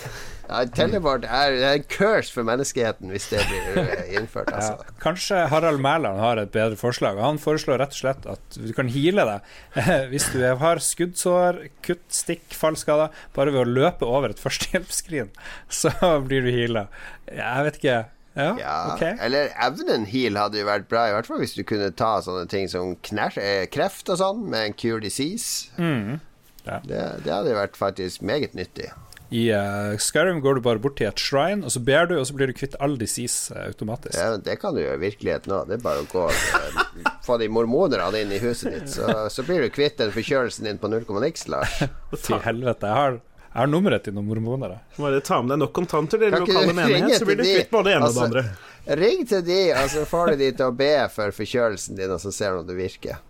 Ja, teleport er, det er en curse for menneskeheten hvis det blir <laughs> innført. innført, Ja, altså. kanskje Harald Mæland har et bedre forslag. Han foreslår rett og slett at du kan heale deg <laughs> hvis du har skuddsår, kutt, stikk, fallskader. Bare ved å løpe over et førstehjelpsskrin, <laughs> så blir du heala. Jeg vet ikke. Ja, Ja, Okay. Eller evnen heal hadde jo vært bra, i hvert fall hvis du kunne ta sånne ting som eh, kreft og sånn, med en cure disease. Mm. Ja. Det, det hadde jo vært faktisk meget nyttig. I uh, Skyrim går du bare bort til et shrine, og så ber du, og så blir du kvitt all disease uh, automatisk. Ja, det kan du gjøre i virkeligheten òg. Det er bare å gå eh, få de mormonerne inn i huset ditt, så, så blir du kvitt den forkjølelsen din på null komma niks, Lars. <laughs> Til helvete. Jeg har, jeg har nummeret til noen mormoner. jeg. Bare ta med deg nok kontanter til lokale menighet, så blir du kvitt både det ene og Altså, det andre. Ring til de, og så får du de til å be for forkjølelsen din, og så ser du om det virker.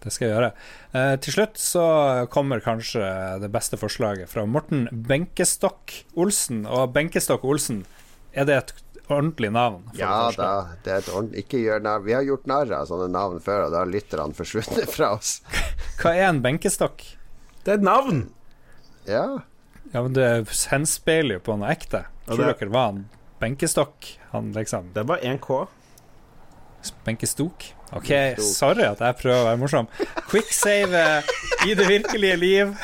Det skal jeg gjøre. Eh, til slutt så kommer kanskje det beste forslaget fra Morten Benkestokk Olsen. Og Benkestokk Olsen, er det et ordentlig navn? for Ja da, det er et ordentlig Ikke gjør narr. Vi har gjort narr av sånne navn før, og da har lytterne forsvunnet fra oss. <laughs> Hva er en benkestokk? Det er et navn! Ja. Ja, men Det henspeiler jo på noe ekte. Tror det- dere var en benkestokk? Han liksom Det er bare én K. Benkestok? OK, sorry at jeg prøver å være morsom. Quicksave i det virkelige liv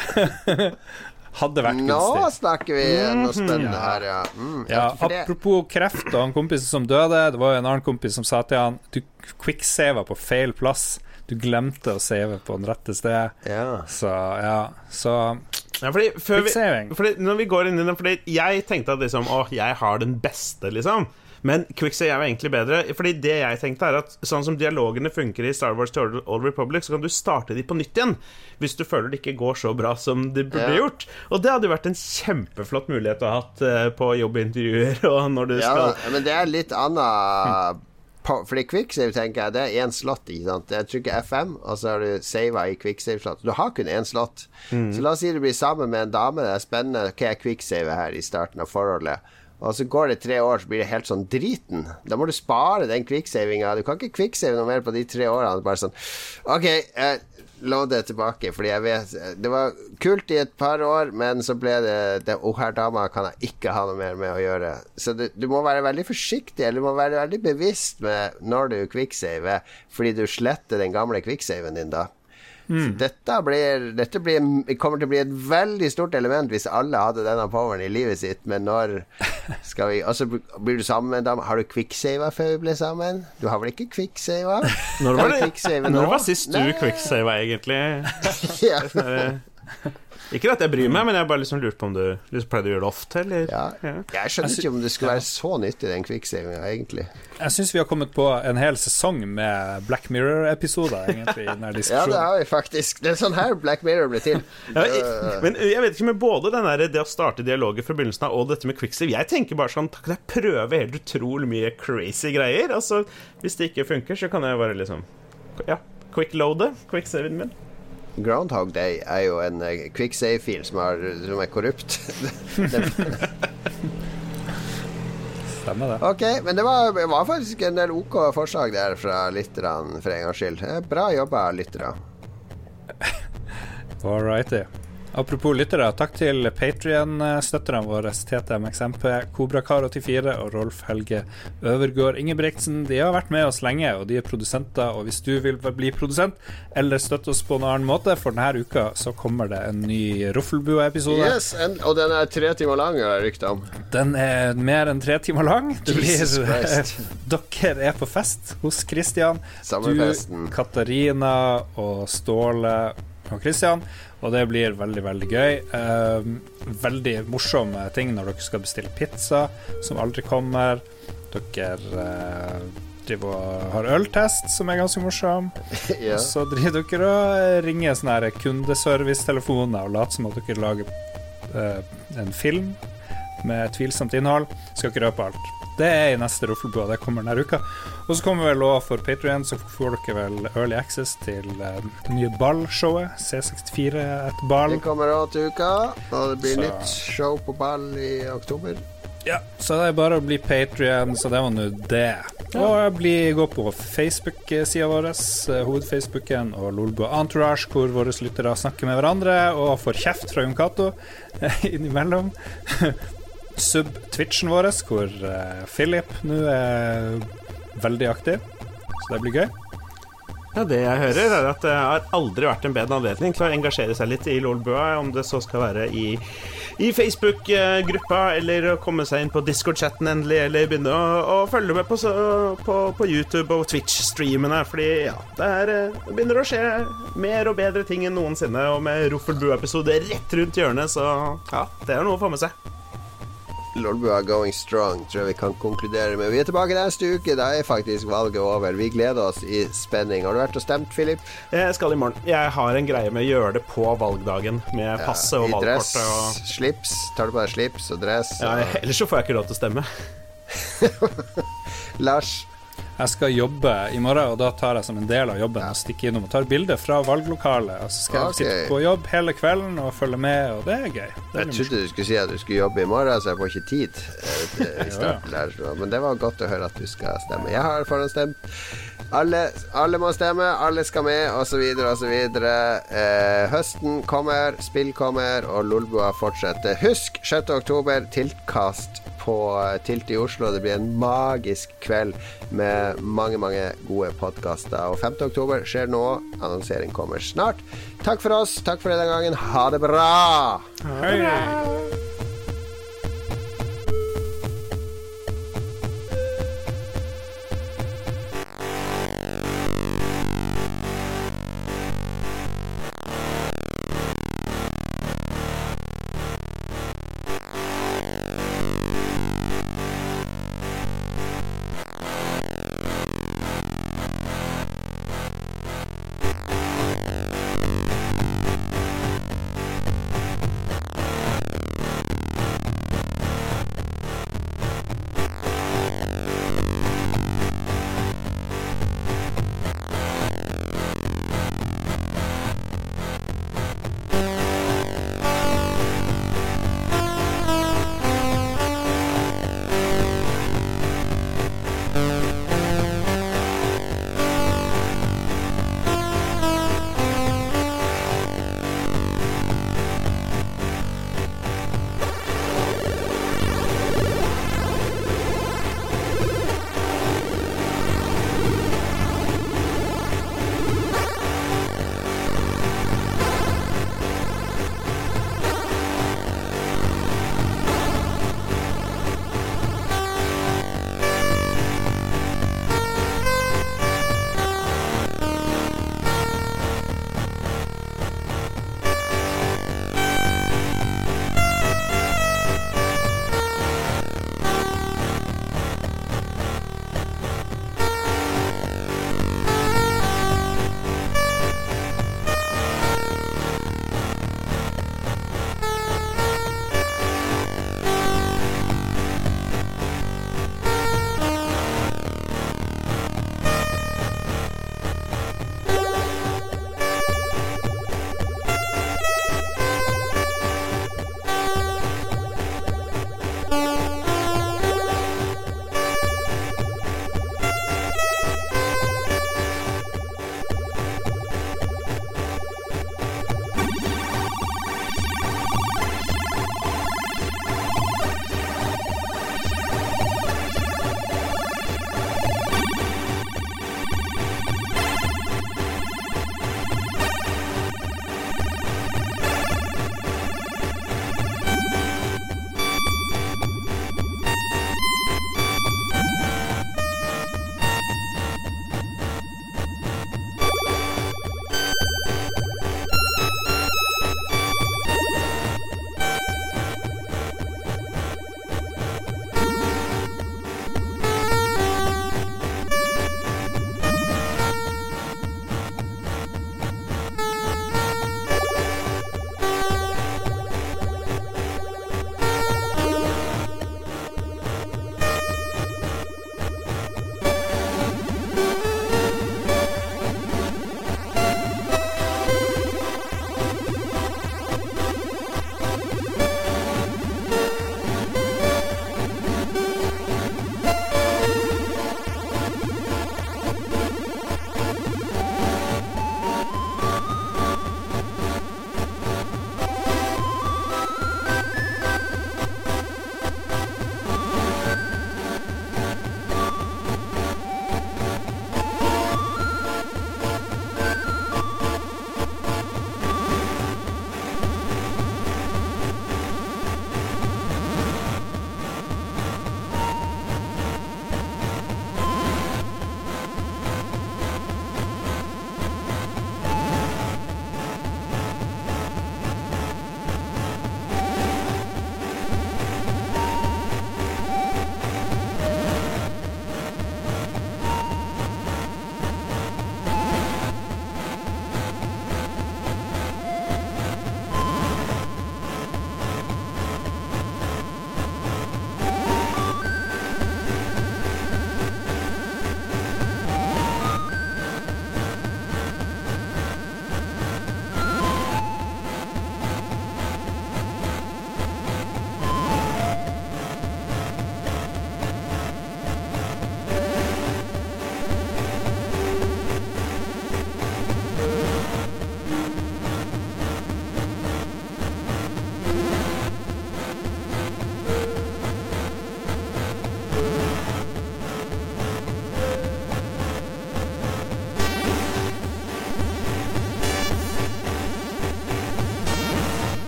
<laughs> hadde vært Nå snakker vi noe spennende her, ja. Mm, Ja, apropos kreft og han kompisen som døde. Det var jo en annen kompis som sa til han Du quicksava på feil plass. Du glemte å save på den rette sted. Ja. Så ja, så Ja, fordi, før vi, fordi når vi går inn i den Fordi jeg tenkte at liksom Å, jeg har den beste, liksom. Men Quicksave er jo egentlig bedre. Fordi det jeg tenkte er at Sånn som dialogene funker i Star Wars The Old Republic, så kan du starte de på nytt igjen. Hvis du føler det ikke går så bra som det burde Ja. gjort. Og det hadde jo vært en kjempeflott mulighet å ha hatt eh, på jobbintervjuer <laughs> og når du Ja, skal men det er litt på- Fordi quicksave, tenker jeg, det er én slott. Ikke sant? Jeg trykker F5, og så har du sava i quicksave-slott. Du har kun én slott. Mm. Så la oss si du blir sammen med en dame. Det er spennende. Hva er quicksave her i starten av forholdet? Og så går det tre år, så blir det helt sånn driten. Da må du spare den quicksavinga. Du kan ikke quicksave noe mer på de tre årene. Bare sånn OK, jeg loader tilbake, fordi jeg vet Det var kult i et par år, men så ble det det oh, her dama kan jeg ikke ha noe mer med å gjøre. Så du, du må være veldig forsiktig, eller du må være veldig bevisst med når du quicksaver, fordi du sletter den gamle quicksaven din da. Så dette, blir, dette blir, kommer til å bli et veldig stort element hvis alle hadde denne poweren i livet sitt. Men når skal vi Og så blir du sammen dame. Har du quicksava før vi ble sammen? Du har vel ikke quicksava? Når var, det, quicksave når var sist du quicksava, egentlig? <laughs> ja. Ikke at jeg bryr meg, men jeg bare liksom lurte på om du liksom pleide å gjøre det ofte, eller? Ja. Jeg skjønner ikke om det skulle være så nyttig, den quicksavinga, egentlig. Jeg syns vi har kommet på en hel sesong med Black Mirror-episoder, egentlig, i denne <laughs> Ja, det har vi faktisk. Det er sånn her Black Mirror ble til. Ja, men jeg vet ikke med både den der, det å starte dialoger fra begynnelsen av og dette med quicksave Jeg tenker bare sånn Kan jeg prøve helt utrolig mye crazy greier? Altså, Hvis det ikke funker, så kan jeg bare liksom Ja, quickloade quicksaven min. Groundhog Day er jo en eh, quicksave-fil som, som er korrupt. <laughs> Stemmer det. ok, men det var, det var faktisk en del OK forslag der fra lytterne, for en gangs skyld. Eh, Bra jobba, lyttere. All righty. Apropos lyttere, takk til Patrion-støtterne våre, TTMXMP, Kobrakar84 og Rolf Helge Øvergård Ingebrigtsen. De har vært med oss lenge, og de er produsenter. Og hvis du vil bli produsent, eller støtte oss på en annen måte, for denne uka så kommer det en ny Roffelbua-episode. Yes, en, og den er tre timer lang, har jeg rykte om. Den er mer enn tre timer lang. Det blir, <laughs> dere er på fest hos Christian. Samme Du, Katarina og Ståle og Christian. Og det blir veldig, veldig gøy. Eh, veldig morsomme ting når dere skal bestille pizza, som aldri kommer. Dere eh, driver og har øltest, som er ganske morsom. <laughs> Ja. Og så driver dere og ringer sånne kundeservice-telefoner og later som at dere lager eh, en film med tvilsomt innhold. Skal ikke røpe alt. Det er i neste Roffelbua. Det kommer denne uka. Og så kommer vel også for Patrion, så får dere vel early access til eh, det nye ballshowet. C64 et ball. Det kommer òg til uka, og det blir Så- nytt show på ball i oktober. Ja, så det er bare å bli Patrion, så det var nå det. Og bli, gå på Facebook-sida vår, eh, hovedfacebooken, og Lolbua Entourage, hvor våre lyttere snakker med hverandre og får kjeft fra Jon Cato eh, <laughs> innimellom. Sub Twitchen vår, hvor eh, Philip nå er veldig aktiv, så det blir gøy. Ja, Det jeg hører, er at det har aldri vært en bedre anledning til å engasjere seg litt i Lolbua, om det så skal være i i Facebook-gruppa, eller å komme seg inn på Discord-chatten endelig, eller begynne å, å følge med på, på, på YouTube og Twitch-streamene, fordi ja, det, er, eh, begynner å skje mer og bedre ting enn noensinne, og med Roffelbua-episode rett rundt hjørnet, så ja, det er noe å få med seg. Lolbua going strong, tror jeg vi kan konkludere med. Vi er tilbake neste uke. Da er faktisk valget over. Vi gleder oss i spenning. Har du vært og stemt, Philip? Jeg skal i morgen. Jeg har en greie med å gjøre det på valgdagen, med passet og I dress, valgkortet og slips. Tar du på deg slips og dress? ja, Og... Ellers så får jeg ikke lov til å stemme. <laughs> Lars? Jeg skal jobbe i morgen, og da tar jeg som en del av jobben og stikker innom og tar bilde fra valglokalet. Og så skal jeg sitte på jobb hele kvelden og følge med, og det er gøy. Det er Jeg trodde du skulle si at du skulle jobbe i morgen, så jeg får ikke tid. eh, der, <laughs> Men det var godt å høre at du skal stemme. Jeg har forhåndsstemt. Alle, alle må stemme, alle skal med, osv., osv. Eh, høsten kommer, spill kommer, og Lolbua fortsetter. Husk 6. oktober, tiltkast på eh, Tilt i Oslo. Det blir en magisk kveld med mange, mange gode podkaster. Og 5. oktober skjer nå. Annonsering kommer snart. Takk for oss. Takk for denne gangen. Ha det bra! Hei.